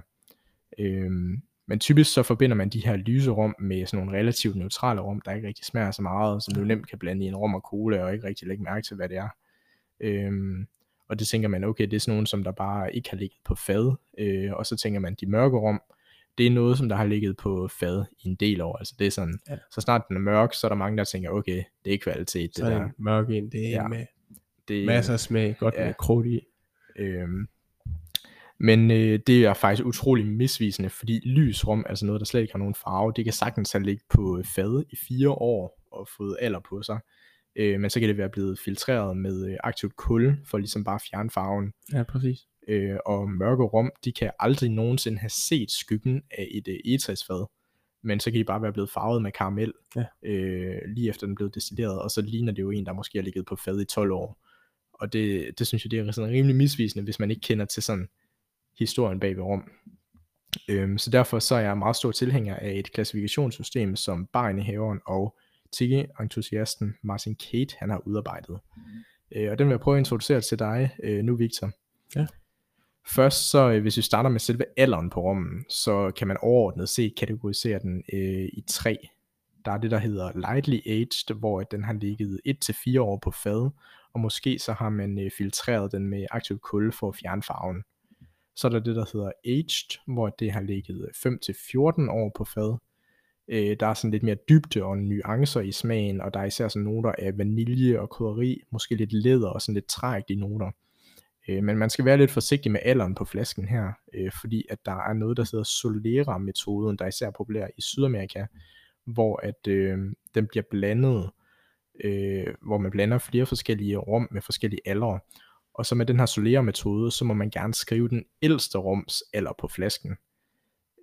Øhm, men typisk så forbinder man de her lyse rum med sådan nogle relativt neutrale rum, der ikke rigtig smager så meget, som du nemt kan blande i en rum og cola, og ikke rigtig lægge mærke til, hvad det er. Øhm, og det tænker man, okay, det er sådan nogle, som der bare ikke har ligget på fad. Øh, og så tænker man, de mørke rum, det er noget, som der har ligget på fad i en del år. Altså det er sådan, ja. så snart den er mørk, så er der mange, der tænker, okay, det er kvalitet. Så det der. mørk ind, det er ja, med det, masser af smag, godt ja, med krudt i. Øhm, men øh, det er faktisk utrolig misvisende, fordi lysrum, altså noget, der slet ikke har nogen farve, det kan sagtens have ligget på fad i fire år og fået alder på sig. Øh, men så kan det være blevet filtreret med øh, aktivt kul, for ligesom bare at fjerne farven. Ja, præcis. Øh, og mørke rum, de kan aldrig nogensinde have set skyggen af et øh, etræsfad. Men så kan de bare være blevet farvet med karamel, ja. øh, lige efter den blev destilleret, og så ligner det jo en, der måske har ligget på fad i 12 år. Og det, det synes jeg, det er sådan rimelig misvisende, hvis man ikke kender til sådan historien bag ved rum. Øhm, så derfor så er jeg meget stor tilhænger af et klassifikationssystem, som barindehaveren og tigge-entusiasten Martin Kate han har udarbejdet. Øh, og den vil jeg prøve at introducere til dig øh, nu, Victor. Ja. Først så, øh, hvis vi starter med selve alderen på rummen, så kan man overordnet set kategorisere den øh, i tre. Der er det, der hedder lightly aged, hvor den har ligget 1-4 år på fad, og måske så har man øh, filtreret den med aktiv kul for at fjerne farven. Så er der det, der hedder aged, hvor det har ligget øh, 5-14 år på fad. Øh, der er sådan lidt mere dybde og nuancer i smagen, og der er især sådan noter af vanilje og krydderi, måske lidt læder og sådan lidt træagtige noter. Øh, men man skal være lidt forsigtig med alderen på flasken her, øh, fordi at der er noget, der hedder Solera-metoden, der er især populær i Sydamerika, hvor at øh, den bliver blandet, øh, hvor man blander flere forskellige rum med forskellige aldre. Og så med den her Solera-metode, så må man gerne skrive den ældste rums alder på flasken.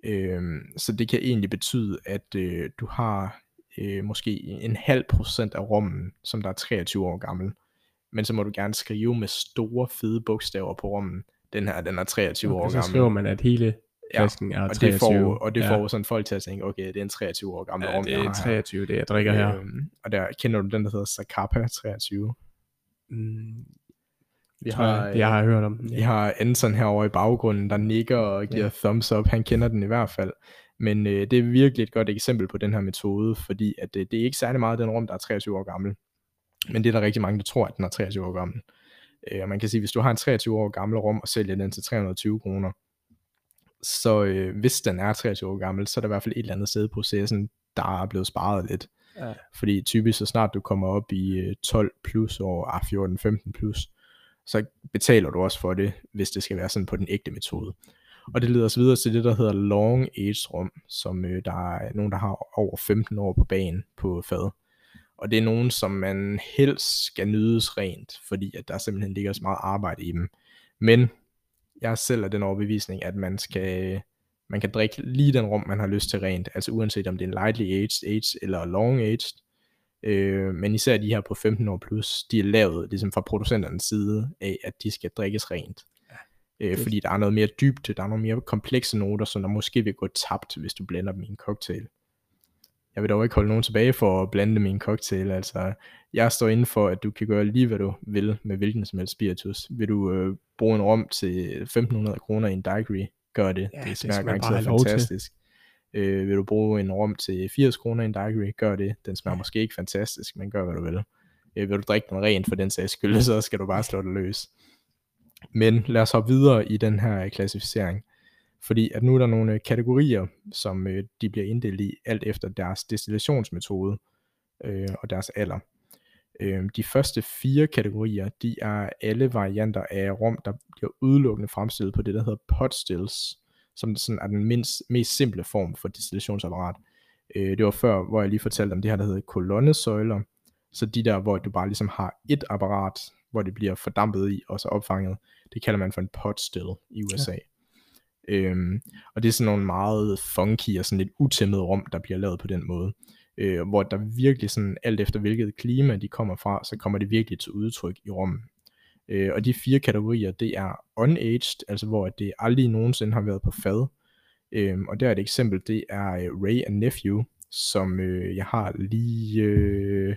Øh, så det kan egentlig betyde, at øh, du har øh, måske en halv procent af rummen, som der er 23 år gammel. Men så må du gerne skrive med store, fede bogstaver på rummen. Den her, den er 23 okay, år gammel. så skriver man, at hele flasken ja, er 23. Og det får, og det ja. får sådan folk til at tænke, okay, det er en 23 år gammel ja, rum, det er 23, det jeg drikker her. Øhm, og der kender du den, der hedder Zacapa 23. Mm, vi har, jeg, jeg har hørt om den. Ja. Vi har Anson herovre i baggrunden, der nikker og giver ja. thumbs up. Han kender den i hvert fald. Men øh, det er virkelig et godt eksempel på den her metode, fordi at, øh, det er ikke særlig meget den rum, der er 23 år gammel. Men det er der rigtig mange, der tror, at den er 23 år gammel. Øh, og man kan sige, hvis du har en 23 år gammel rum og sælger den til 320 kroner, så øh, hvis den er 23 år gammel, så er der i hvert fald et eller andet sted på processen, der er blevet sparet lidt. Ja. Fordi typisk så snart du kommer op i 12 øh, plus 14-15 ah, plus, så betaler du også for det, hvis det skal være sådan på den ægte metode. Og det leder os videre til det, der hedder long age rum, som øh, der er nogen, der har over 15 år på banen på fad. Og det er nogen, som man helst skal nydes rent, fordi at der simpelthen ligger så meget arbejde i dem. Men jeg er selv af den overbevisning, at man skal man kan drikke lige den rum, man har lyst til rent, altså uanset om det er en lightly aged, aged eller long aged, Øh, men især de her på 15 år plus, de er lavet ligesom fra producenternes side af, at de skal drikkes rent. Ja, øh, fordi der er noget mere dybde, der er nogle mere komplekse noter, som der måske vil gå tabt, hvis du blander dem i en cocktail. Jeg vil dog ikke holde nogen tilbage for at blande dem i en cocktail. Altså, jeg står inden for, at du kan gøre lige, hvad du vil med hvilken som helst spiritus. Vil du øh, bruge en rom til 1500 kroner i en daiquiri, gør det. Ja, det smager garanteret fantastisk. Øh, vil du bruge en rom til 80 kroner i en daiquiri, gør det. Den smager måske ikke fantastisk, men gør hvad du vil. Øh, vil du drikke den rent for den sags skyld, så skal du bare slå det løs. Men lad os hoppe videre i den her klassificering. Fordi at nu er der nogle kategorier, som øh, de bliver inddelt i alt efter deres destillationsmetode. øh, og deres alder. Øh, de første fire kategorier, de er alle varianter af rom, der bliver udelukkende fremstillet på det, der hedder pot stills, som sådan er den mindst, mest simple form for destillationsapparat. Øh, det var før, hvor jeg lige fortalte om det her, der hedder kolonnesøjler, så de der, hvor du bare ligesom har et apparat, hvor det bliver fordampet i, og så opfanget, det kalder man for en pot still i USA. Ja. Øhm, og det er sådan nogle meget funky og sådan lidt utæmmede rum, der bliver lavet på den måde. Øh, hvor der virkelig sådan, alt efter hvilket klima de kommer fra, så kommer det virkelig til udtryk i rummet. Øh, og de fire kategorier, det er unaged, altså hvor det aldrig nogensinde har været på fad. Øh, og der er et eksempel, det er øh, Ray and Nephew, som øh, jeg har lige øh,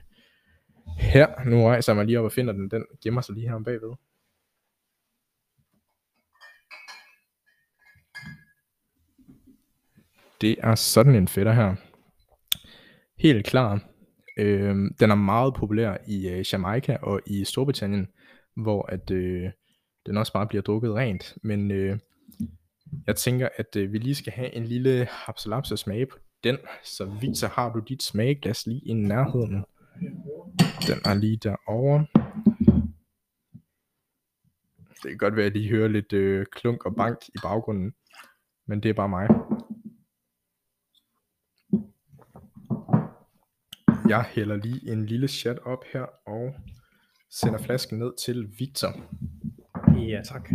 her. Nu rejser jeg mig lige op og finder den. Den gemmer sig lige her bagved. Det er sådan en fætter her. Helt klar. Øh, den er meget populær i øh, Jamaica og i Storbritannien, hvor at øh, den også bare bliver drukket rent. Men øh, jeg tænker, at øh, vi lige skal have en lille hapsalapsa smage på den. Så viser har du dit smagglas lige i nærheden? Den er lige derovre. Det kan godt være, at I hører lidt øh, klunk og bank i baggrunden, men det er bare mig. Jeg hælder lige en lille chat op her og sender flasken ned til Victor. Ja, tak.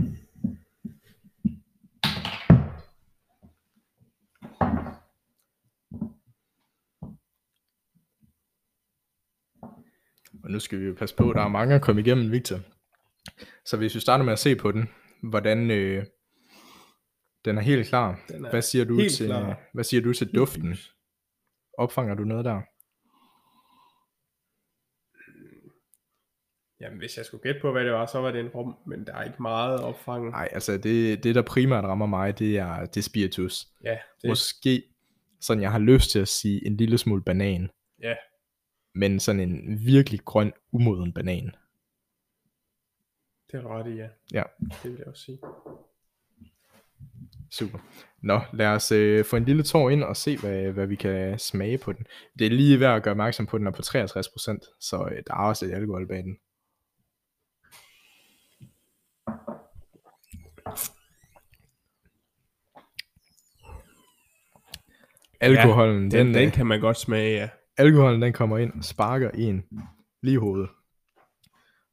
Og nu skal vi jo passe på, der er mange at komme igennem, Victor. Så hvis vi starter med at se på den, hvordan øh, den er helt klar. Den er hvad siger du til klar. hvad siger du til duften? Opfanger du noget der? Jamen, hvis jeg skulle gætte på, hvad det var, så var det en rum, men der er ikke meget opfanget. Nej, altså det, det der primært rammer mig, det er, det er spiritus. Ja, Det. Måske sådan, jeg har lyst til at sige en lille smule banan, ja, men sådan en virkelig grøn, umoden banan. det er ret i, ja. Ja. Det vil jeg også sige. Super. Nå, lad os øh, få en lille tår ind og se, hvad, hvad vi kan smage på den. Det er lige værd at gøre opmærksom på, at den er på 63%, så øh, der er også lidt alkohol bag den. Alkoholen, Den, den, den øh, kan man godt smage, ja. alkoholen den kommer ind og sparker en lige i hovedet.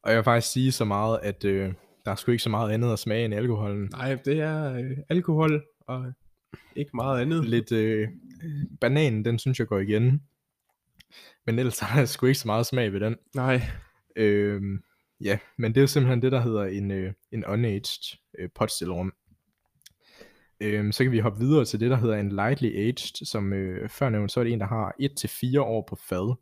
Og jeg vil faktisk sige så meget, at øh, der er sgu ikke så meget andet at smage end alkoholen. Nej, det er øh, alkohol og ikke meget andet. Lidt øh, bananen, den synes jeg går igen. Men ellers er der sgu ikke så meget smag ved den. Nej, Øhm, ja, men det er simpelthen det, der hedder en, øh, en unaged øh, potstillerum. Øhm, så kan vi hoppe videre til det, der hedder en lightly aged, som øh, før nævnt, så er det en, der har 1-4 år på fad.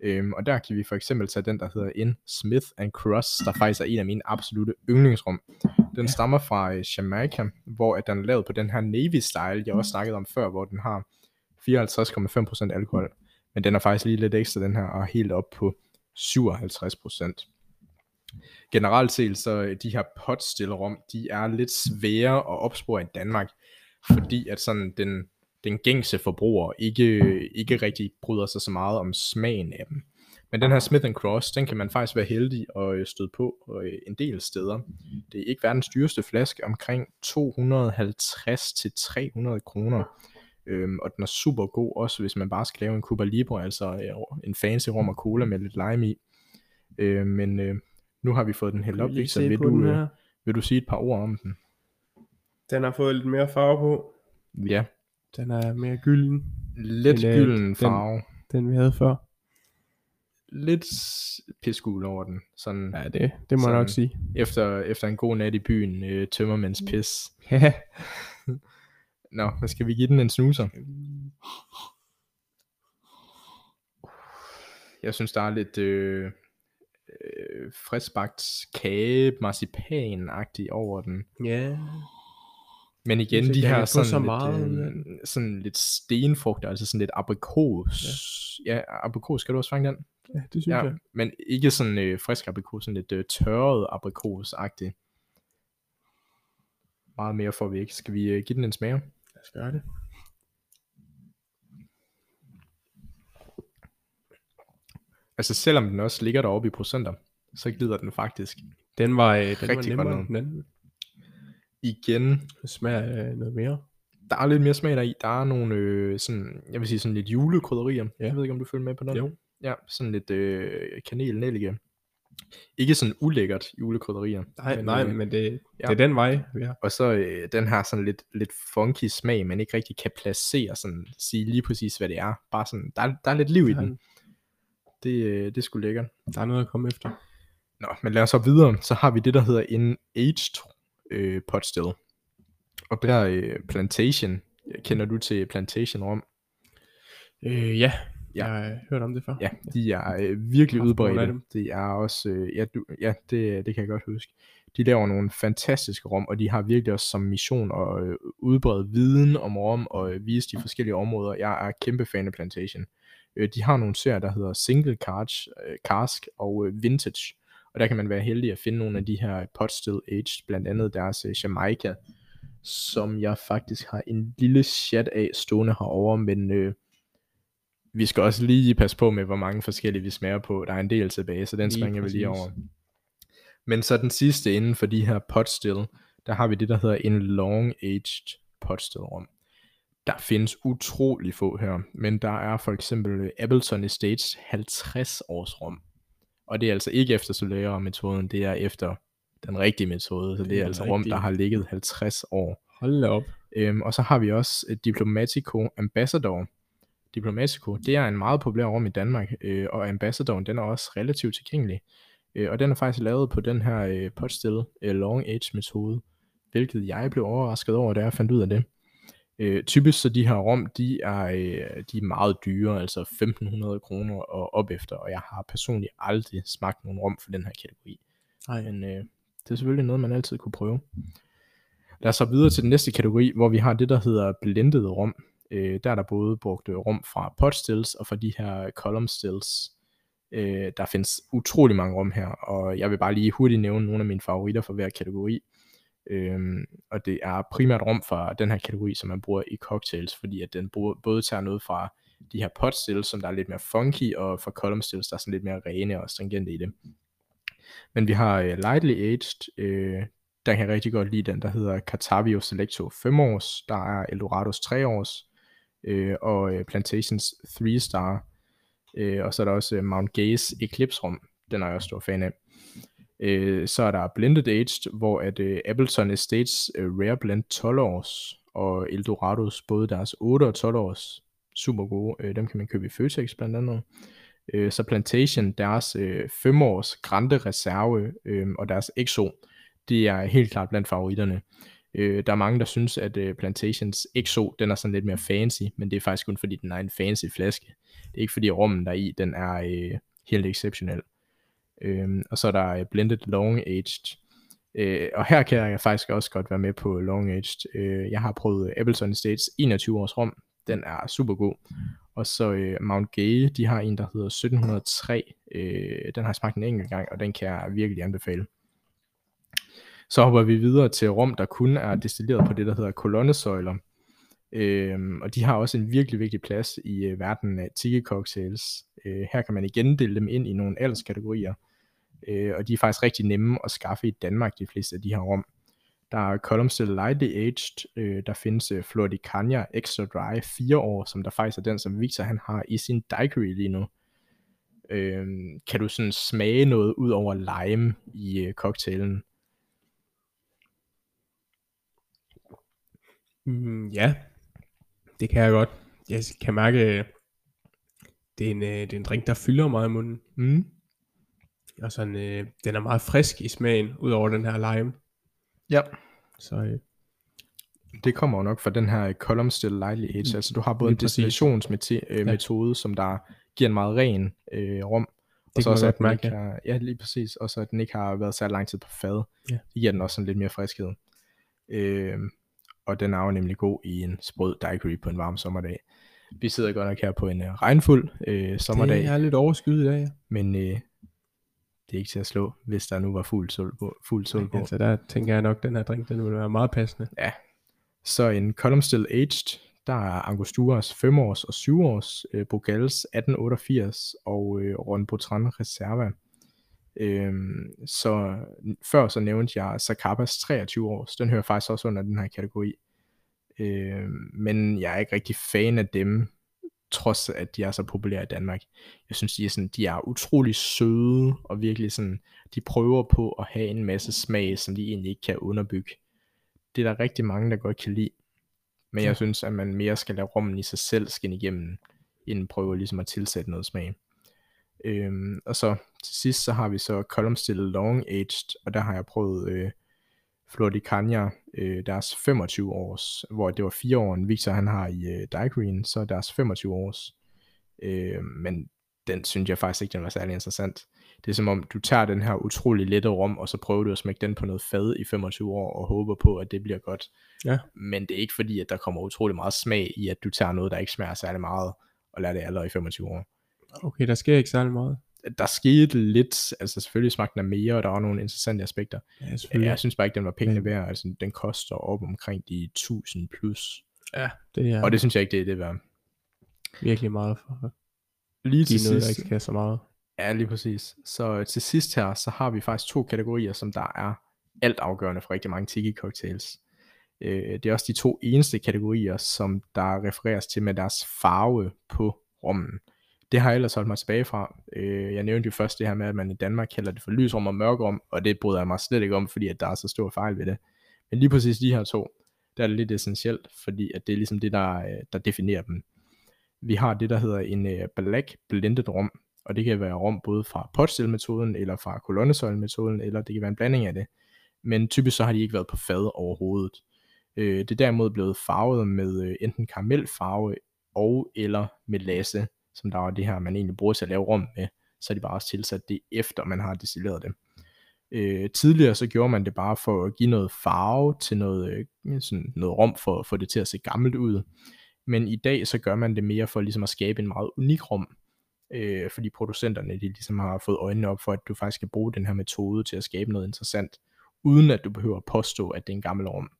Øhm, og der kan vi for eksempel tage den, der hedder en Smith and Cross, der faktisk er en af mine absolute yndlingsrum. Den stammer fra øh, Jamaica, hvor at den er lavet på den her Navy Style, jeg også snakkede om før, hvor den har 54,5% alkohol. Men den er faktisk lige lidt ekstra, den her, og helt op på 57%. Generelt set, så øh, de her potstillerum, de er lidt svære at opspore i Danmark, fordi at sådan den, den gængse forbruger ikke, ikke rigtig bryder sig så meget om smagen af dem. Men den her Smith Cross, den kan man faktisk være heldig at øh, støde på øh, en del steder. Det er ikke verdens dyreste flaske, omkring 250-300 kroner. Øhm, og den er super god, også hvis man bare skal lave en Cuba Libre, altså en fancy rum og cola med lidt lime i. Øh, men øh, nu har vi fået den hældt op, så vil du, den øh, her. vil du sige et par ord om den? Den har fået lidt mere farve på. Ja, Den er mere gylden, lidt Den, øh, gylden den- farve. den vi havde før. Lidt piskul over den. Sådan Ja, det, det må jeg nok sige. efter, efter en god nat i byen, øh, tømmermænds pis. Ja. Nå, hvad skal vi give den en snuser? Jeg synes, der er lidt øh, øh, friskbagt kage, marcipan-agtig over den. ja. Men igen, synes de her sådan, så meget øh, sådan lidt stenfrugter, altså sådan lidt aprikos. Ja, ja aprikos, skal du også fange den? ja, det synes Ja, jeg. men ikke sådan øh, frisk aprikos, sådan lidt øh, tørret aprikos-agtig. Meget mere får vi ikke. Skal vi øh, give den en smag? Lad os gøre det. Altså selvom den også ligger deroppe i procenter, så glider den faktisk Den var, øh, den var Rigtig godt ned. end den anden. igen. Den smager øh, noget mere. Der er lidt mere smag deri. Der er nogle, øh, sådan, jeg vil sige sådan lidt julekrydderier. Ja. Jeg ved ikke, om du følger med på den? Jo. Ja, sådan lidt øh, kanel, nellike. Ikke sådan ulækkert julekrydderier. Nej, men, nej, øh, men det, ja. det er den vej, er. Og så øh, den her sådan lidt, lidt funky smag, man ikke rigtig kan placere, sådan sige lige præcis, hvad det er. Bare sådan, der, er- der er lidt liv i Der den. Det, øh, det er sgu lækkert. Der er noget at komme efter. Nå, men lad os så videre. Så har vi det, der hedder en aged øh, pot still. Og der er øh, Plantation. Kender du til Plantation rom? Øh, ja, Ja. jeg har hørt om det før. Ja, de er øh, virkelig udbredte. Det er også, øh, ja, du, ja det, det kan jeg godt huske. De laver nogle fantastiske rom, og de har virkelig også som mission at øh, udbrede viden om rom og øh, vise de forskellige områder. Jeg er kæmpe fan af Plantation. Øh, de har nogle serier, der hedder Single Cask, øh, Cask og øh, Vintage. Og der kan man være heldig at finde nogle af de her pot still aged, blandt andet deres øh, Jamaica, som jeg faktisk har en lille chat af stående herovre, men øh, vi skal også lige passe på med, hvor mange forskellige vi smager på. Der er en del tilbage, så den Lige springer vi lige præcis. over. Men så den sidste inden for de her pot still, der har vi det, der hedder en long aged pot still rom. Der findes utrolig få her, men der er for eksempel øh, Appleton Estates 50 års rom. Og det er altså ikke efter Solera-metoden, det er efter den rigtige metode, så det er Den altså rom, der rigtige. har ligget 50 år. Hold op. Øhm, og så har vi også øh, Diplomatico Ambassador. Diplomatico, det er en meget populær rum i Danmark, øh, og Ambassadoren, den er også relativt tilgængelig. Øh, og den er faktisk lavet på den her øh, potstill øh, long age metode, hvilket jeg blev overrasket over, da jeg fandt ud af det. Øh, typisk så de her rom, de er, øh, de er meget dyre, altså 1500 kroner og op efter, og jeg har personligt aldrig smagt nogen rom for den her kategori. Nej. Men øh, det er selvfølgelig noget, man altid kunne prøve. Lad os så videre til den næste kategori, hvor vi har det, der hedder blended rum. Øh, der er der både brugt øh, rum fra pot stills og fra de her column stills. Øh, der findes utrolig mange rum her, og jeg vil bare lige hurtigt nævne nogle af mine favoritter for hver kategori. Øhm, og det er primært rum fra den her kategori, som man bruger i cocktails, fordi at den bruger, både tager noget fra de her pot stills, som der er lidt mere funky, og fra column stills, der er sådan lidt mere rene og stringente i det. Men vi har øh, lightly aged, øh, der kan jeg rigtig godt lide den, der hedder Catavio Selecto 5 års, der er Eldorados 3 års, øh, og øh, Plantations 3 star, øh, og så er der også øh, Mount Gay's Eclipse rum, den er jeg også stor fan af. Øh, så er der Blended Aged, hvor at øh, Appleton Estates øh, Rare Blend 12 års, og Eldorados, både deres 8 og 12 års, super gode, øh, dem kan man købe i Føtex blandt andet. Øh, så Plantation, deres øh, 5 års Grande Reserve øh, og deres EXO, det er helt klart blandt favoritterne. Øh, der er mange, der synes, at øh, Plantations XO, den er sådan lidt mere fancy, men det er faktisk kun fordi, den er en fancy flaske. Det er ikke fordi rummen der i, den er øh, helt exceptionel. Øh, og så er der øh, Blended Long Aged. Øh, og her kan jeg faktisk også godt være med på Long Aged. Øh, jeg har prøvet øh, Appleton Estates 21 års rum. Den er super god. Og så øh, Mount Gay, de har en, der hedder 1703. Øh, den har jeg smagt en enkelt gang, og den kan jeg virkelig anbefale. Så hopper vi videre til rum, der kun er destilleret på det, der hedder kolonnesøjler. Øhm, og de har også en virkelig vigtig plads i øh, verden af tiki cocktails. Øh, her kan man igen dele dem ind i nogle alderskategorier. Øh, og de er faktisk rigtig nemme at skaffe i Danmark, de fleste af de her rum. Der er Column Still Lightly Aged, øh, der findes øh, Floricania Extra Dry 4 år, som der faktisk er den, som Victor han har i sin daiquiri lige nu. Øh, kan du sådan smage noget ud over lime i øh, cocktailen? Mm, ja, det kan jeg godt. Jeg kan mærke, øh, det er en, øh, det er en drink, der fylder meget i munden. Mm. Og sådan, øh, den er meget frisk i smagen, udover den her lime. Ja. Så øh, Det kommer jo nok fra den her Column Still Lightly Age. Mm, Altså du har både en destillationsmetode, ja. som der giver en meget ren øh, rum. Og Det så kan man også, at den ikke har, ja, lige præcis. Og så at den ikke har været særlig lang tid på fad. Ja. Det giver den også sådan lidt mere friskhed. Øh, og den er jo nemlig god i en sprød daiquiri på en varm sommerdag. Vi sidder godt nok her på en uh, regnfuld øh, sommerdag, det er lidt overskyet i dag, ja. men øh, det er ikke til at slå, hvis der nu var fuld sol på. Fuld sol på. Altså der tænker jeg nok, at den her drink, den vil være meget passende. Så en Column Still Aged, der er Angosturas 5 års og 7 års, øh, Bogals 1888 og øh, Ron Botran Reserva. Øhm, så før så nævnte jeg Zacabas 23 års, den hører faktisk også under den her kategori. Øhm, men jeg er ikke rigtig fan af dem, trods at de er så populære i Danmark. Jeg synes, de er, sådan, de er utrolig søde, og virkelig sådan, de prøver på at have en masse smag, som de egentlig ikke kan underbygge. Det er der rigtig mange, der godt kan lide. Men jeg synes, at man mere skal lade rommen i sig selv skinne igennem, end prøve ligesom at tilsætte noget smag. Øhm, og så til sidst, så har vi så Column Still Long Aged, og der har jeg prøvet øh, Floricania, øh, deres 25 års, hvor det var 4 år, Victor han har i øh, Daigreen, så deres 25 års. Øh, men den synes jeg faktisk ikke, den var særlig interessant. Det er som om, du tager den her utrolig lette rum, og så prøver du at smække den på noget fad i 25 år, og håber på, at det bliver godt. Ja. Men det er ikke fordi, at der kommer utrolig meget smag i, at du tager noget, der ikke smager særlig meget, og lader det allerede i 25 år. Okay, der sker ikke særlig meget. Der skete lidt, altså selvfølgelig smagte den af mere, og der var nogle interessante aspekter. Ja, selvfølgelig. Jeg synes bare ikke, den var pengene værd. Altså, den koster op omkring de 1000 plus. Ja, det er Og det synes jeg ikke, det er det værd. virkelig meget for Lige til noget, der sidst, ikke kan så meget. ja lige præcis. Så til sidst her, så har vi faktisk to kategorier, som der er alt afgørende for rigtig mange tiki cocktails. Øh, det er også de to eneste kategorier, som der refereres til med deres farve på rommen. Det har jeg ellers holdt mig tilbage fra. Øh, jeg nævnte jo først det her med, at man i Danmark kalder det for lysrum og mørkerum, og det bryder jeg mig slet ikke om, fordi at der er så stor fejl ved det. Men lige præcis de her to, der er det lidt essentielt, fordi at det er ligesom det, der, øh, der definerer dem. Vi har det, der hedder en øh, black blended rum, og det kan være rum både fra potstill-metoden, eller fra kolonnesøjlemetoden, eller det kan være en blanding af det. Men typisk så har de ikke været på fad overhovedet. Øh, det er derimod blevet farvet med øh, enten karamelfarve og eller melasse, som der er det her, man egentlig bruger til at lave rum med, så er de bare også tilsat det efter man har destilleret det. Øh, tidligere så gjorde man det bare for at give noget farve til noget, øh, sådan noget rum for at få det til at se gammelt ud. Men i dag så gør man det mere for ligesom at skabe en meget unik rum, øh, fordi producenterne de ligesom har fået øjnene op for, at du faktisk kan bruge den her metode til at skabe noget interessant, uden at du behøver at påstå, at det er en gammel rum.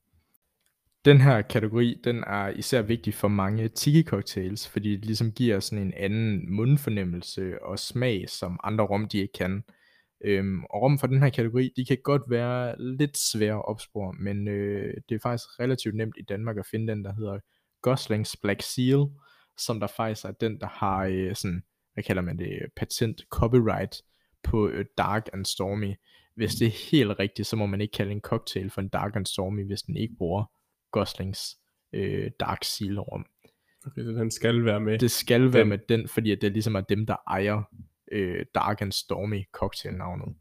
Den her kategori, den er især vigtig for mange tiki cocktails, fordi det ligesom giver sådan en anden mundfornemmelse og smag, som andre rom de ikke kan. Øhm, og rum for den her kategori, de kan godt være lidt svære at opspore, men øh, det er faktisk relativt nemt i Danmark at finde den, der hedder Goslings Black Seal, som der faktisk er den, der har øh, sådan, hvad kalder man det, patent copyright på øh, Dark and Stormy. Hvis det er helt rigtigt, så må man ikke kalde en cocktail for en Dark and Stormy, hvis den ikke bruger Goslings øh, Dark Seal rum. Okay, så den skal være med. Det skal være Den. med den, fordi at det ligesom er dem, der ejer øh, Dark and Stormy cocktailnavnet.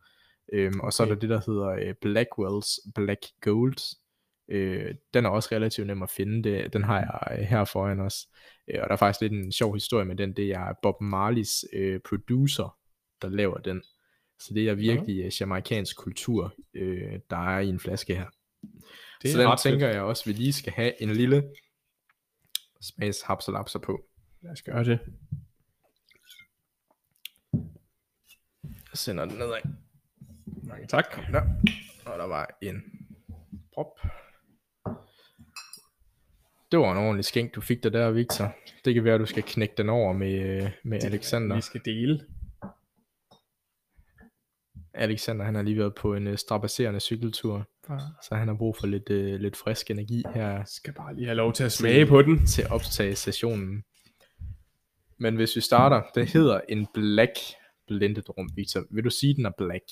Øhm, og så er der det, der hedder øh, Blackwells Black Gold. Øh, den er også relativt nem at finde. Det, den har jeg øh, her foran os. Øh, og der er faktisk lidt en sjov historie med den. Det er Bob Marleys øh, producer, der laver den. Så det er virkelig øh, jamaikansk kultur, øh, der er i en flaske her. Det så den ret fedt. tænker jeg også, vi lige skal have en lille smags hapsalapser på. Lad os gøre det. Jeg sender den nedad. Mange tak. Der. Og der var en prop. Det var en ordentlig skænk, du fik der der, Victor. Det kan være, du skal knække den over med, øh, med Alexander. Vi skal dele. Alexander, han har lige været på en øh, strapasserende cykeltur, så han har brug for lidt, øh, lidt frisk energi her Jeg skal bare lige have lov til at smage på den. til at optage sessionen. Men hvis vi starter, det hedder en black blended rum, Victor. Vil du sige, den er black?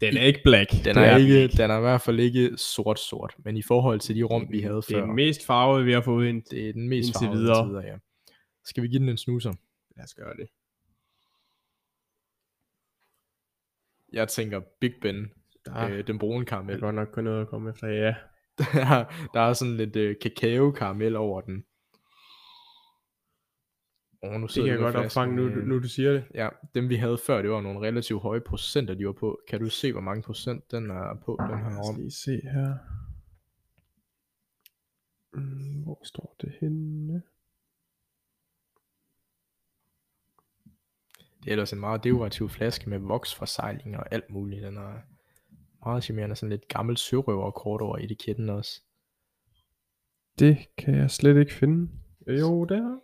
Den er ikke black. Den Det er, den ikke, den er i hvert fald ikke sort-sort, men i forhold til de rum, vi havde Det før, er den mest farvede, vi har fået ind. det er den mest farvede videre. videre. ja. Skal vi give den en snuser? Lad os gøre det. Jeg tænker Big Ben, ah, øh, den brune er karamel. godt nok kun noget at komme efter. Ja, Der er, der er sådan lidt øh, kakao-karamel over den. Oh, nu det kan jeg godt opfange, nu, nu du siger det. Ja, dem vi havde før, det var nogle relativt høje procenter, de var på. Kan du se, hvor mange procent den er på, den her Lad os rum? lige se her. Mm, Hvor står det henne? Det er ellers en meget dekorativ flaske med voksforsejling og alt muligt. Den er meget charmerende, sådan lidt gammel sørøverkort over etiketten også. Det kan jeg slet ikke finde. Jo, det er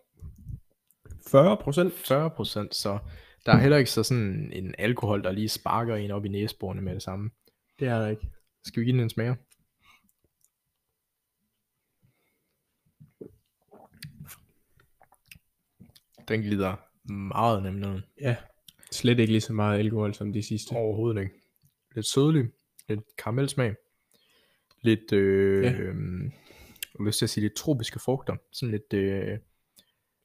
40 procent. 40 procent, så der er heller ikke så sådan en alkohol, der lige sparker en op i næseborene med det samme. Det er der ikke. Skal vi give den en smager? Den glider meget ned. Ja. Slet ikke lige så meget alkohol som de sidste. Overhovedet ikke. Lidt sødlig, lidt karamelsmag, lidt, øh, Ja. øhm, jeg lyst til at sige lidt tropiske frugter, sådan lidt, øh,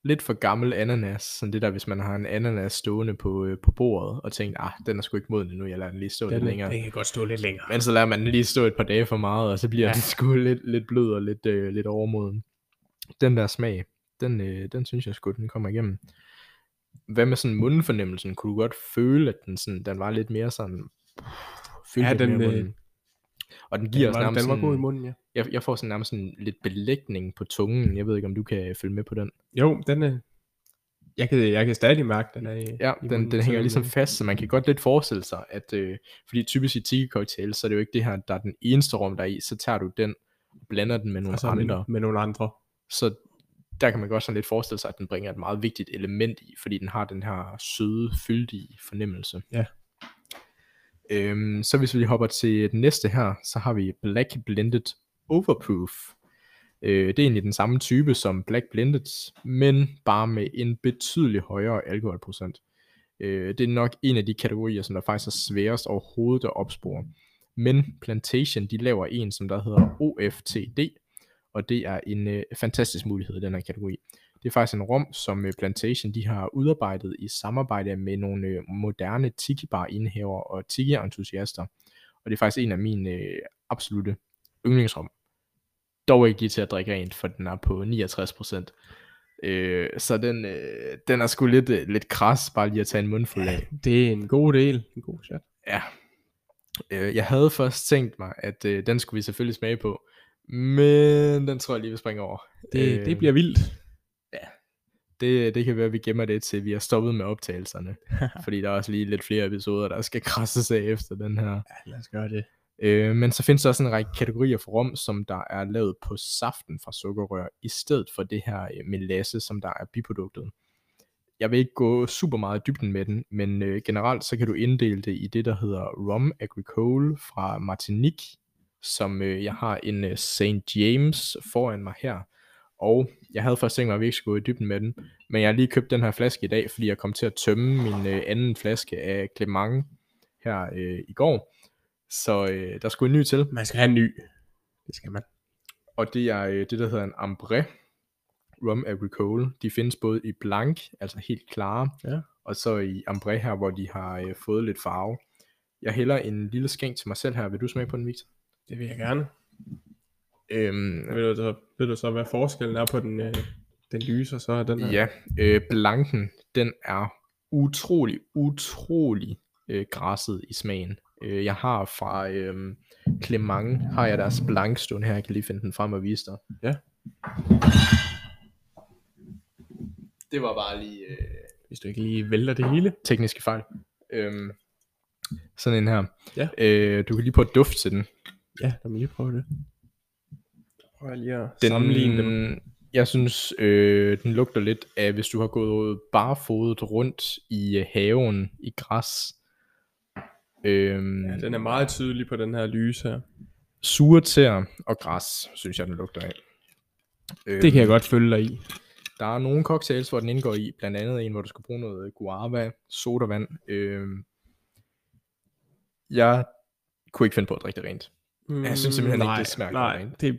lidt for gammel ananas, sådan det der, hvis man har en ananas stående på, øh, på bordet, og tænker, ah, den er sgu ikke moden endnu, jeg lader den lige stå lidt Den, længere. den kan godt stå lidt længere. Men så lader man den lige stå et par dage for meget, og så bliver ja. den sgu lidt, lidt blød og lidt, øh, lidt overmoden. Den der smag, den, øh, den synes jeg sgu, den kommer igennem. Hvad med sådan mundfornemmelsen? Kunne du godt føle, at den, sådan, den var lidt mere sådan... Følte Ja, den, mere øh? Og den giver den os var, nærmest den var god i munden, ja. jeg, jeg får sådan nærmest sådan lidt belægning på tungen. Jeg ved ikke, om du kan følge med på den. Jo, den er... Jeg kan, jeg kan stadig mærke, den er i, Ja, i den, munden, den hænger ligesom fast, så man kan godt lidt forestille sig, at øh, fordi typisk i tiki cocktail, så er det jo ikke det her, der er den eneste rum, der er i, så tager du den blander den med nogle og så andre. med, med nogle andre. Så der kan man godt sådan lidt forestille sig, at den bringer et meget vigtigt element i, fordi den har den her søde, fyldige fornemmelse. Ja. Øhm, så hvis vi hopper til den næste her, så har vi Black Blended Overproof. Øh, det er egentlig den samme type som Black Blended, men bare med en betydelig højere alkoholprocent. Øh, det er nok en af de kategorier, som der faktisk er sværest overhovedet at opspore. Men Plantation, de laver en, som der hedder OFTD, og det er en øh, fantastisk mulighed i den her kategori. Det er faktisk en rom, som øh, Plantation de har udarbejdet i samarbejde med nogle øh, moderne tiki-bar indhæver og tiki-entusiaster. Og det er faktisk en af mine øh, absolute yndlingsrom. Dog ikke lige til at drikke rent, for den er på 69%. Øh, så den, øh, den er sgu lidt, øh, lidt kras, bare lige at tage en mundfuld af. Det er en god del. En god shot. Ja. Øh, jeg havde først tænkt mig, at øh, den skulle vi selvfølgelig smage på, men den tror jeg lige, vi springer over. Det, Øh, det bliver vildt. det, det kan være, at vi gemmer det til, vi har stoppet med optagelserne. fordi der er også lige lidt flere episoder, der skal krasses af efter den her. Ja, lad os gøre det. Øh, men så findes der også en række kategorier for rom, som der er lavet på saften fra sukkerrør, i stedet for det her øh, melasse, som der er biproduktet. Jeg vil ikke gå super meget i dybden med den, men øh, generelt så kan du inddele det i det, der hedder Rum Agricole fra Martinique, som øh, jeg har en øh, St. James foran mig her. Og jeg havde først tænkt mig, at vi ikke skulle gå i dybden med den, men jeg har lige købt den her flaske i dag, fordi jeg kom til at tømme min øh, anden flaske af Clement her øh, i går. Så øh, der skulle en ny til. Man skal have en ny. Det skal man. Og det er øh, det, der hedder en Ambré Rum Agricole. De findes både i blank, altså helt klare, Ja. og så i Ambré her, hvor de har øh, fået lidt farve. Jeg hælder en lille skænk til mig selv her. Vil du smage på den, Victor? Det vil jeg gerne. Øhm, Ved du, så, ved du så, hvad forskellen er på den, øh, den lyse, og så den her? ja, øh, blanken, den er utrolig, utrolig øh, græsset i smagen. Øh, jeg har fra øh, Clement, har jeg deres blank stående her. Jeg kan lige finde den frem og vise dig. Ja. Det var bare lige... Øh, Hvis du ikke lige vælter det hele. tekniske fejl. Øhm, sådan en her. Ja. Øh, du kan lige prøve at dufte til den. Ja, lad mig lige prøve det. Prøv jeg lige at den sammenligne dem. Jeg synes, øh, den lugter lidt af, hvis du har gået barfodet rundt i øh, haven i græs. Øhm, Ja, den er meget tydelig på den her lyse her. Sure tæer og græs, synes jeg, den lugter af. Øhm, Det kan jeg godt følge dig i. Der er nogle cocktails, hvor den indgår i, blandt andet en, hvor du skal bruge noget guava, sodavand. Øhm, jeg kunne ikke finde på at drikke det rent. Jeg synes simpelthen ikke, nej, det smager Nej, rent. det er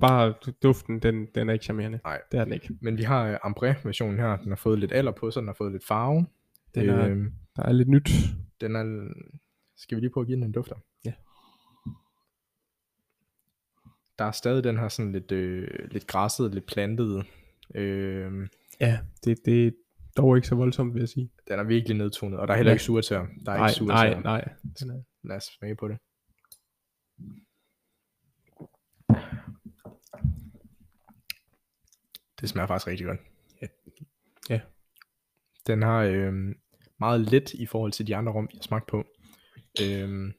bare duften, den, den er ikke charmerende. Nej. Det er den ikke. Men vi har øh, Ambré-versionen her. Den har fået lidt alder på sig, den har fået lidt farve. Den er, øhm, der er lidt nyt. den er... Skal vi lige prøve at give den en dufter? Ja. Der er stadig den her sådan lidt, øh, lidt græsset, lidt plantet. Øh, Ja, det, det er dog ikke så voldsomt, vil jeg sige. den er virkelig nedtonet, og der er heller Ja. ikke surtør. Der er Nej, ikke surtør. nej, nej. Lad os smage på det. Det smager faktisk rigtig godt. Ja. Ja. Den har øh, meget let i forhold til de andre rum, jeg har smagt på. Øh,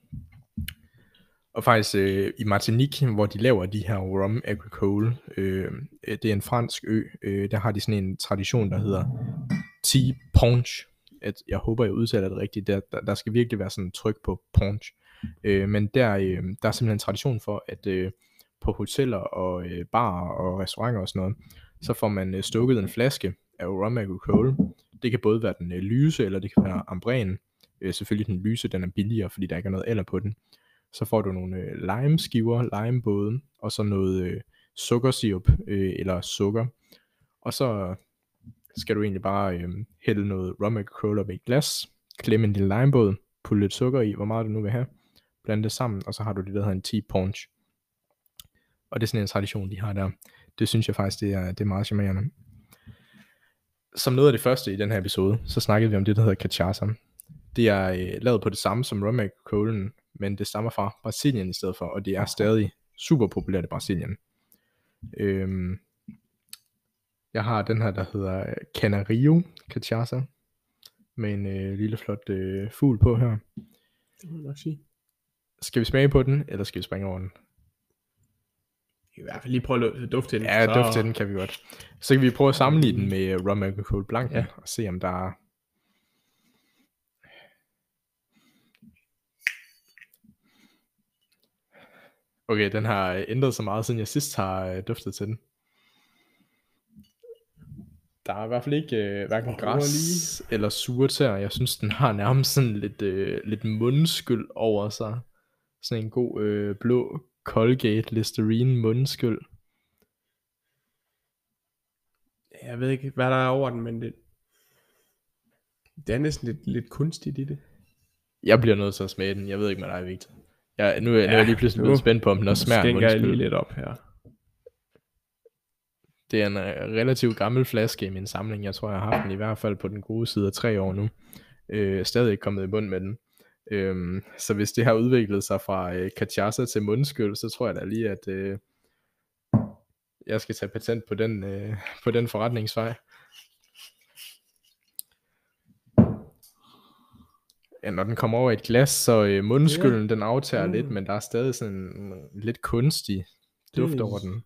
Og faktisk øh, i Martinique, hvor de laver de her rum agricole, øhm, øh, det er en fransk ø, øh, der har de sådan en tradition, der hedder tea punch. At, jeg håber, jeg udtaler det rigtigt. Der, der, der skal virkelig være sådan en tryk på punch. Øh, men der, øh, der er simpelthen en tradition for, at øh, på hoteller og øh, barer og restauranter og sådan noget, så får man øh, stukket en flaske af rum alcohol. Det kan både være den øh, lyse, eller det kan være ambræen. Øh, selvfølgelig den lyse, den er billigere, fordi der ikke er noget alder på den så får du nogle øh, limeskiver, limebåde, og så noget øh, sukkersirup øh, eller sukker. Og så skal du egentlig bare øh, hælde noget rum alcohol op i et glas, klemme en lille limebåd, putte lidt sukker i, hvor meget du nu vil have, blande det sammen, og så har du det, der hedder en tea punch. Og det er sådan en tradition, de har der. Det synes jeg faktisk, det er, det er meget charmerende. Som noget af det første i den her episode, så snakkede vi om det, der hedder cachaça. Det er øh, lavet på det samme som rum colen men det stammer fra Brasilien i stedet for, og det er stadig super populært i Brasilien. Øhm, jeg har den her, der hedder Canario Cachaça, med en øh, lille flot øh, fugl på her. Det må jeg nok sige. Skal vi smage på den, eller skal vi springe over den? I hvert fald lige prøve at dufte til den. Ja, så... dufte til den kan vi godt. Så kan vi prøve at sammenligne den med Rum Agricole Blanc, ja. og se om der er Okay, den har ændret sig meget, siden jeg sidst har øh, duftet til den. Der er i hvert fald ikke øh, hverken græs eller surt her. Jeg synes, den har nærmest sådan lidt, øh, lidt mundskyld over sig. Sådan en god øh, blå Colgate Listerine mundskyld. Jeg ved ikke, hvad der er over den, men det, det er næsten lidt, lidt kunstigt i det. Jeg bliver nødt til at smage den. Jeg ved ikke, der er vigtigt. Ja, nu, ja, nu er jeg lige pludselig blevet spændt på, om den også smager mundskyld. jeg lige lidt op her. Det er en uh, relativt gammel flaske i min samling. Jeg tror, jeg har haft den i hvert fald på den gode side af tre år nu. Øh, stadig ikke kommet i bund med den. Øh, så hvis det har udviklet sig fra øh, cachaça til mundskyld, så tror jeg da lige, at øh, jeg skal tage patent på den, øh, på den forretningsvej. Ja, når den kommer over i et glas, så øh, mundskylden yeah. den aftager mm. lidt, men der er stadig sådan en lidt kunstig duft over den.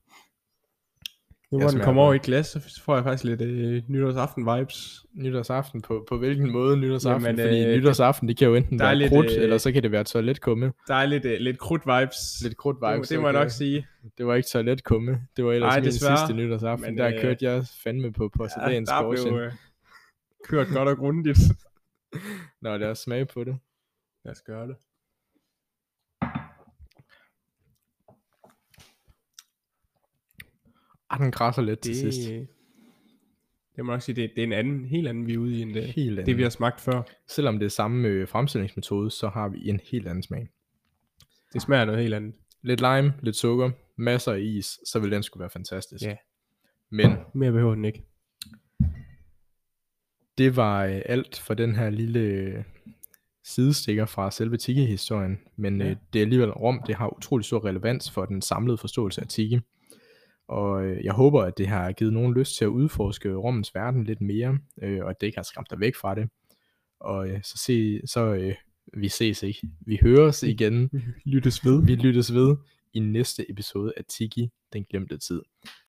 Nu hvor den kommer over i et glas, så får jeg faktisk lidt øh, nytårsaften vibes. Nytårsaften på, på hvilken måde nytårsaften? Jamen, Fordi øh, nytårsaften, det kan jo enten være lidt, krudt, øh, eller så kan det være toiletkumme. Der er lidt, øh, lidt krudt vibes. Lidt krudt vibes. Det, det må jeg nok sige. Det var ikke toiletkumme. Det var ellers Ej, min sidste nytårsaften. Men, der øh, kørte jeg fandme på porcelæns ja, der blev øh, kørt godt og grundigt. Nå, lad os smage på det. Lad os gøre det. Ah, den krasser lidt det, til sidst. Det må jeg sige, det, det er en anden, helt anden vi er ude i, end det, helt anden. det vi har smagt før. Selvom det er samme øh, fremstillingsmetode, så har vi en helt anden smag. Det smager noget helt andet. Lidt lime, lidt sukker, masser af is, så vil den skulle være fantastisk. Ja. Men mere behøver den ikke det var øh, alt for den her lille øh, sidestikker fra selve Tiki-historien, men ja. øh, det er alligevel Rom, det har utrolig stor relevans for den samlede forståelse af Tiki. Og øh, jeg håber, at det har givet nogen lyst til at udforske Rommens verden lidt mere, øh, og at det ikke har skræmt dig væk fra det. Og øh, så, se, så øh, vi ses ikke. Vi høres igen. lyttes ved. Vi lyttes ved i næste episode af Tiki, den glemte tid.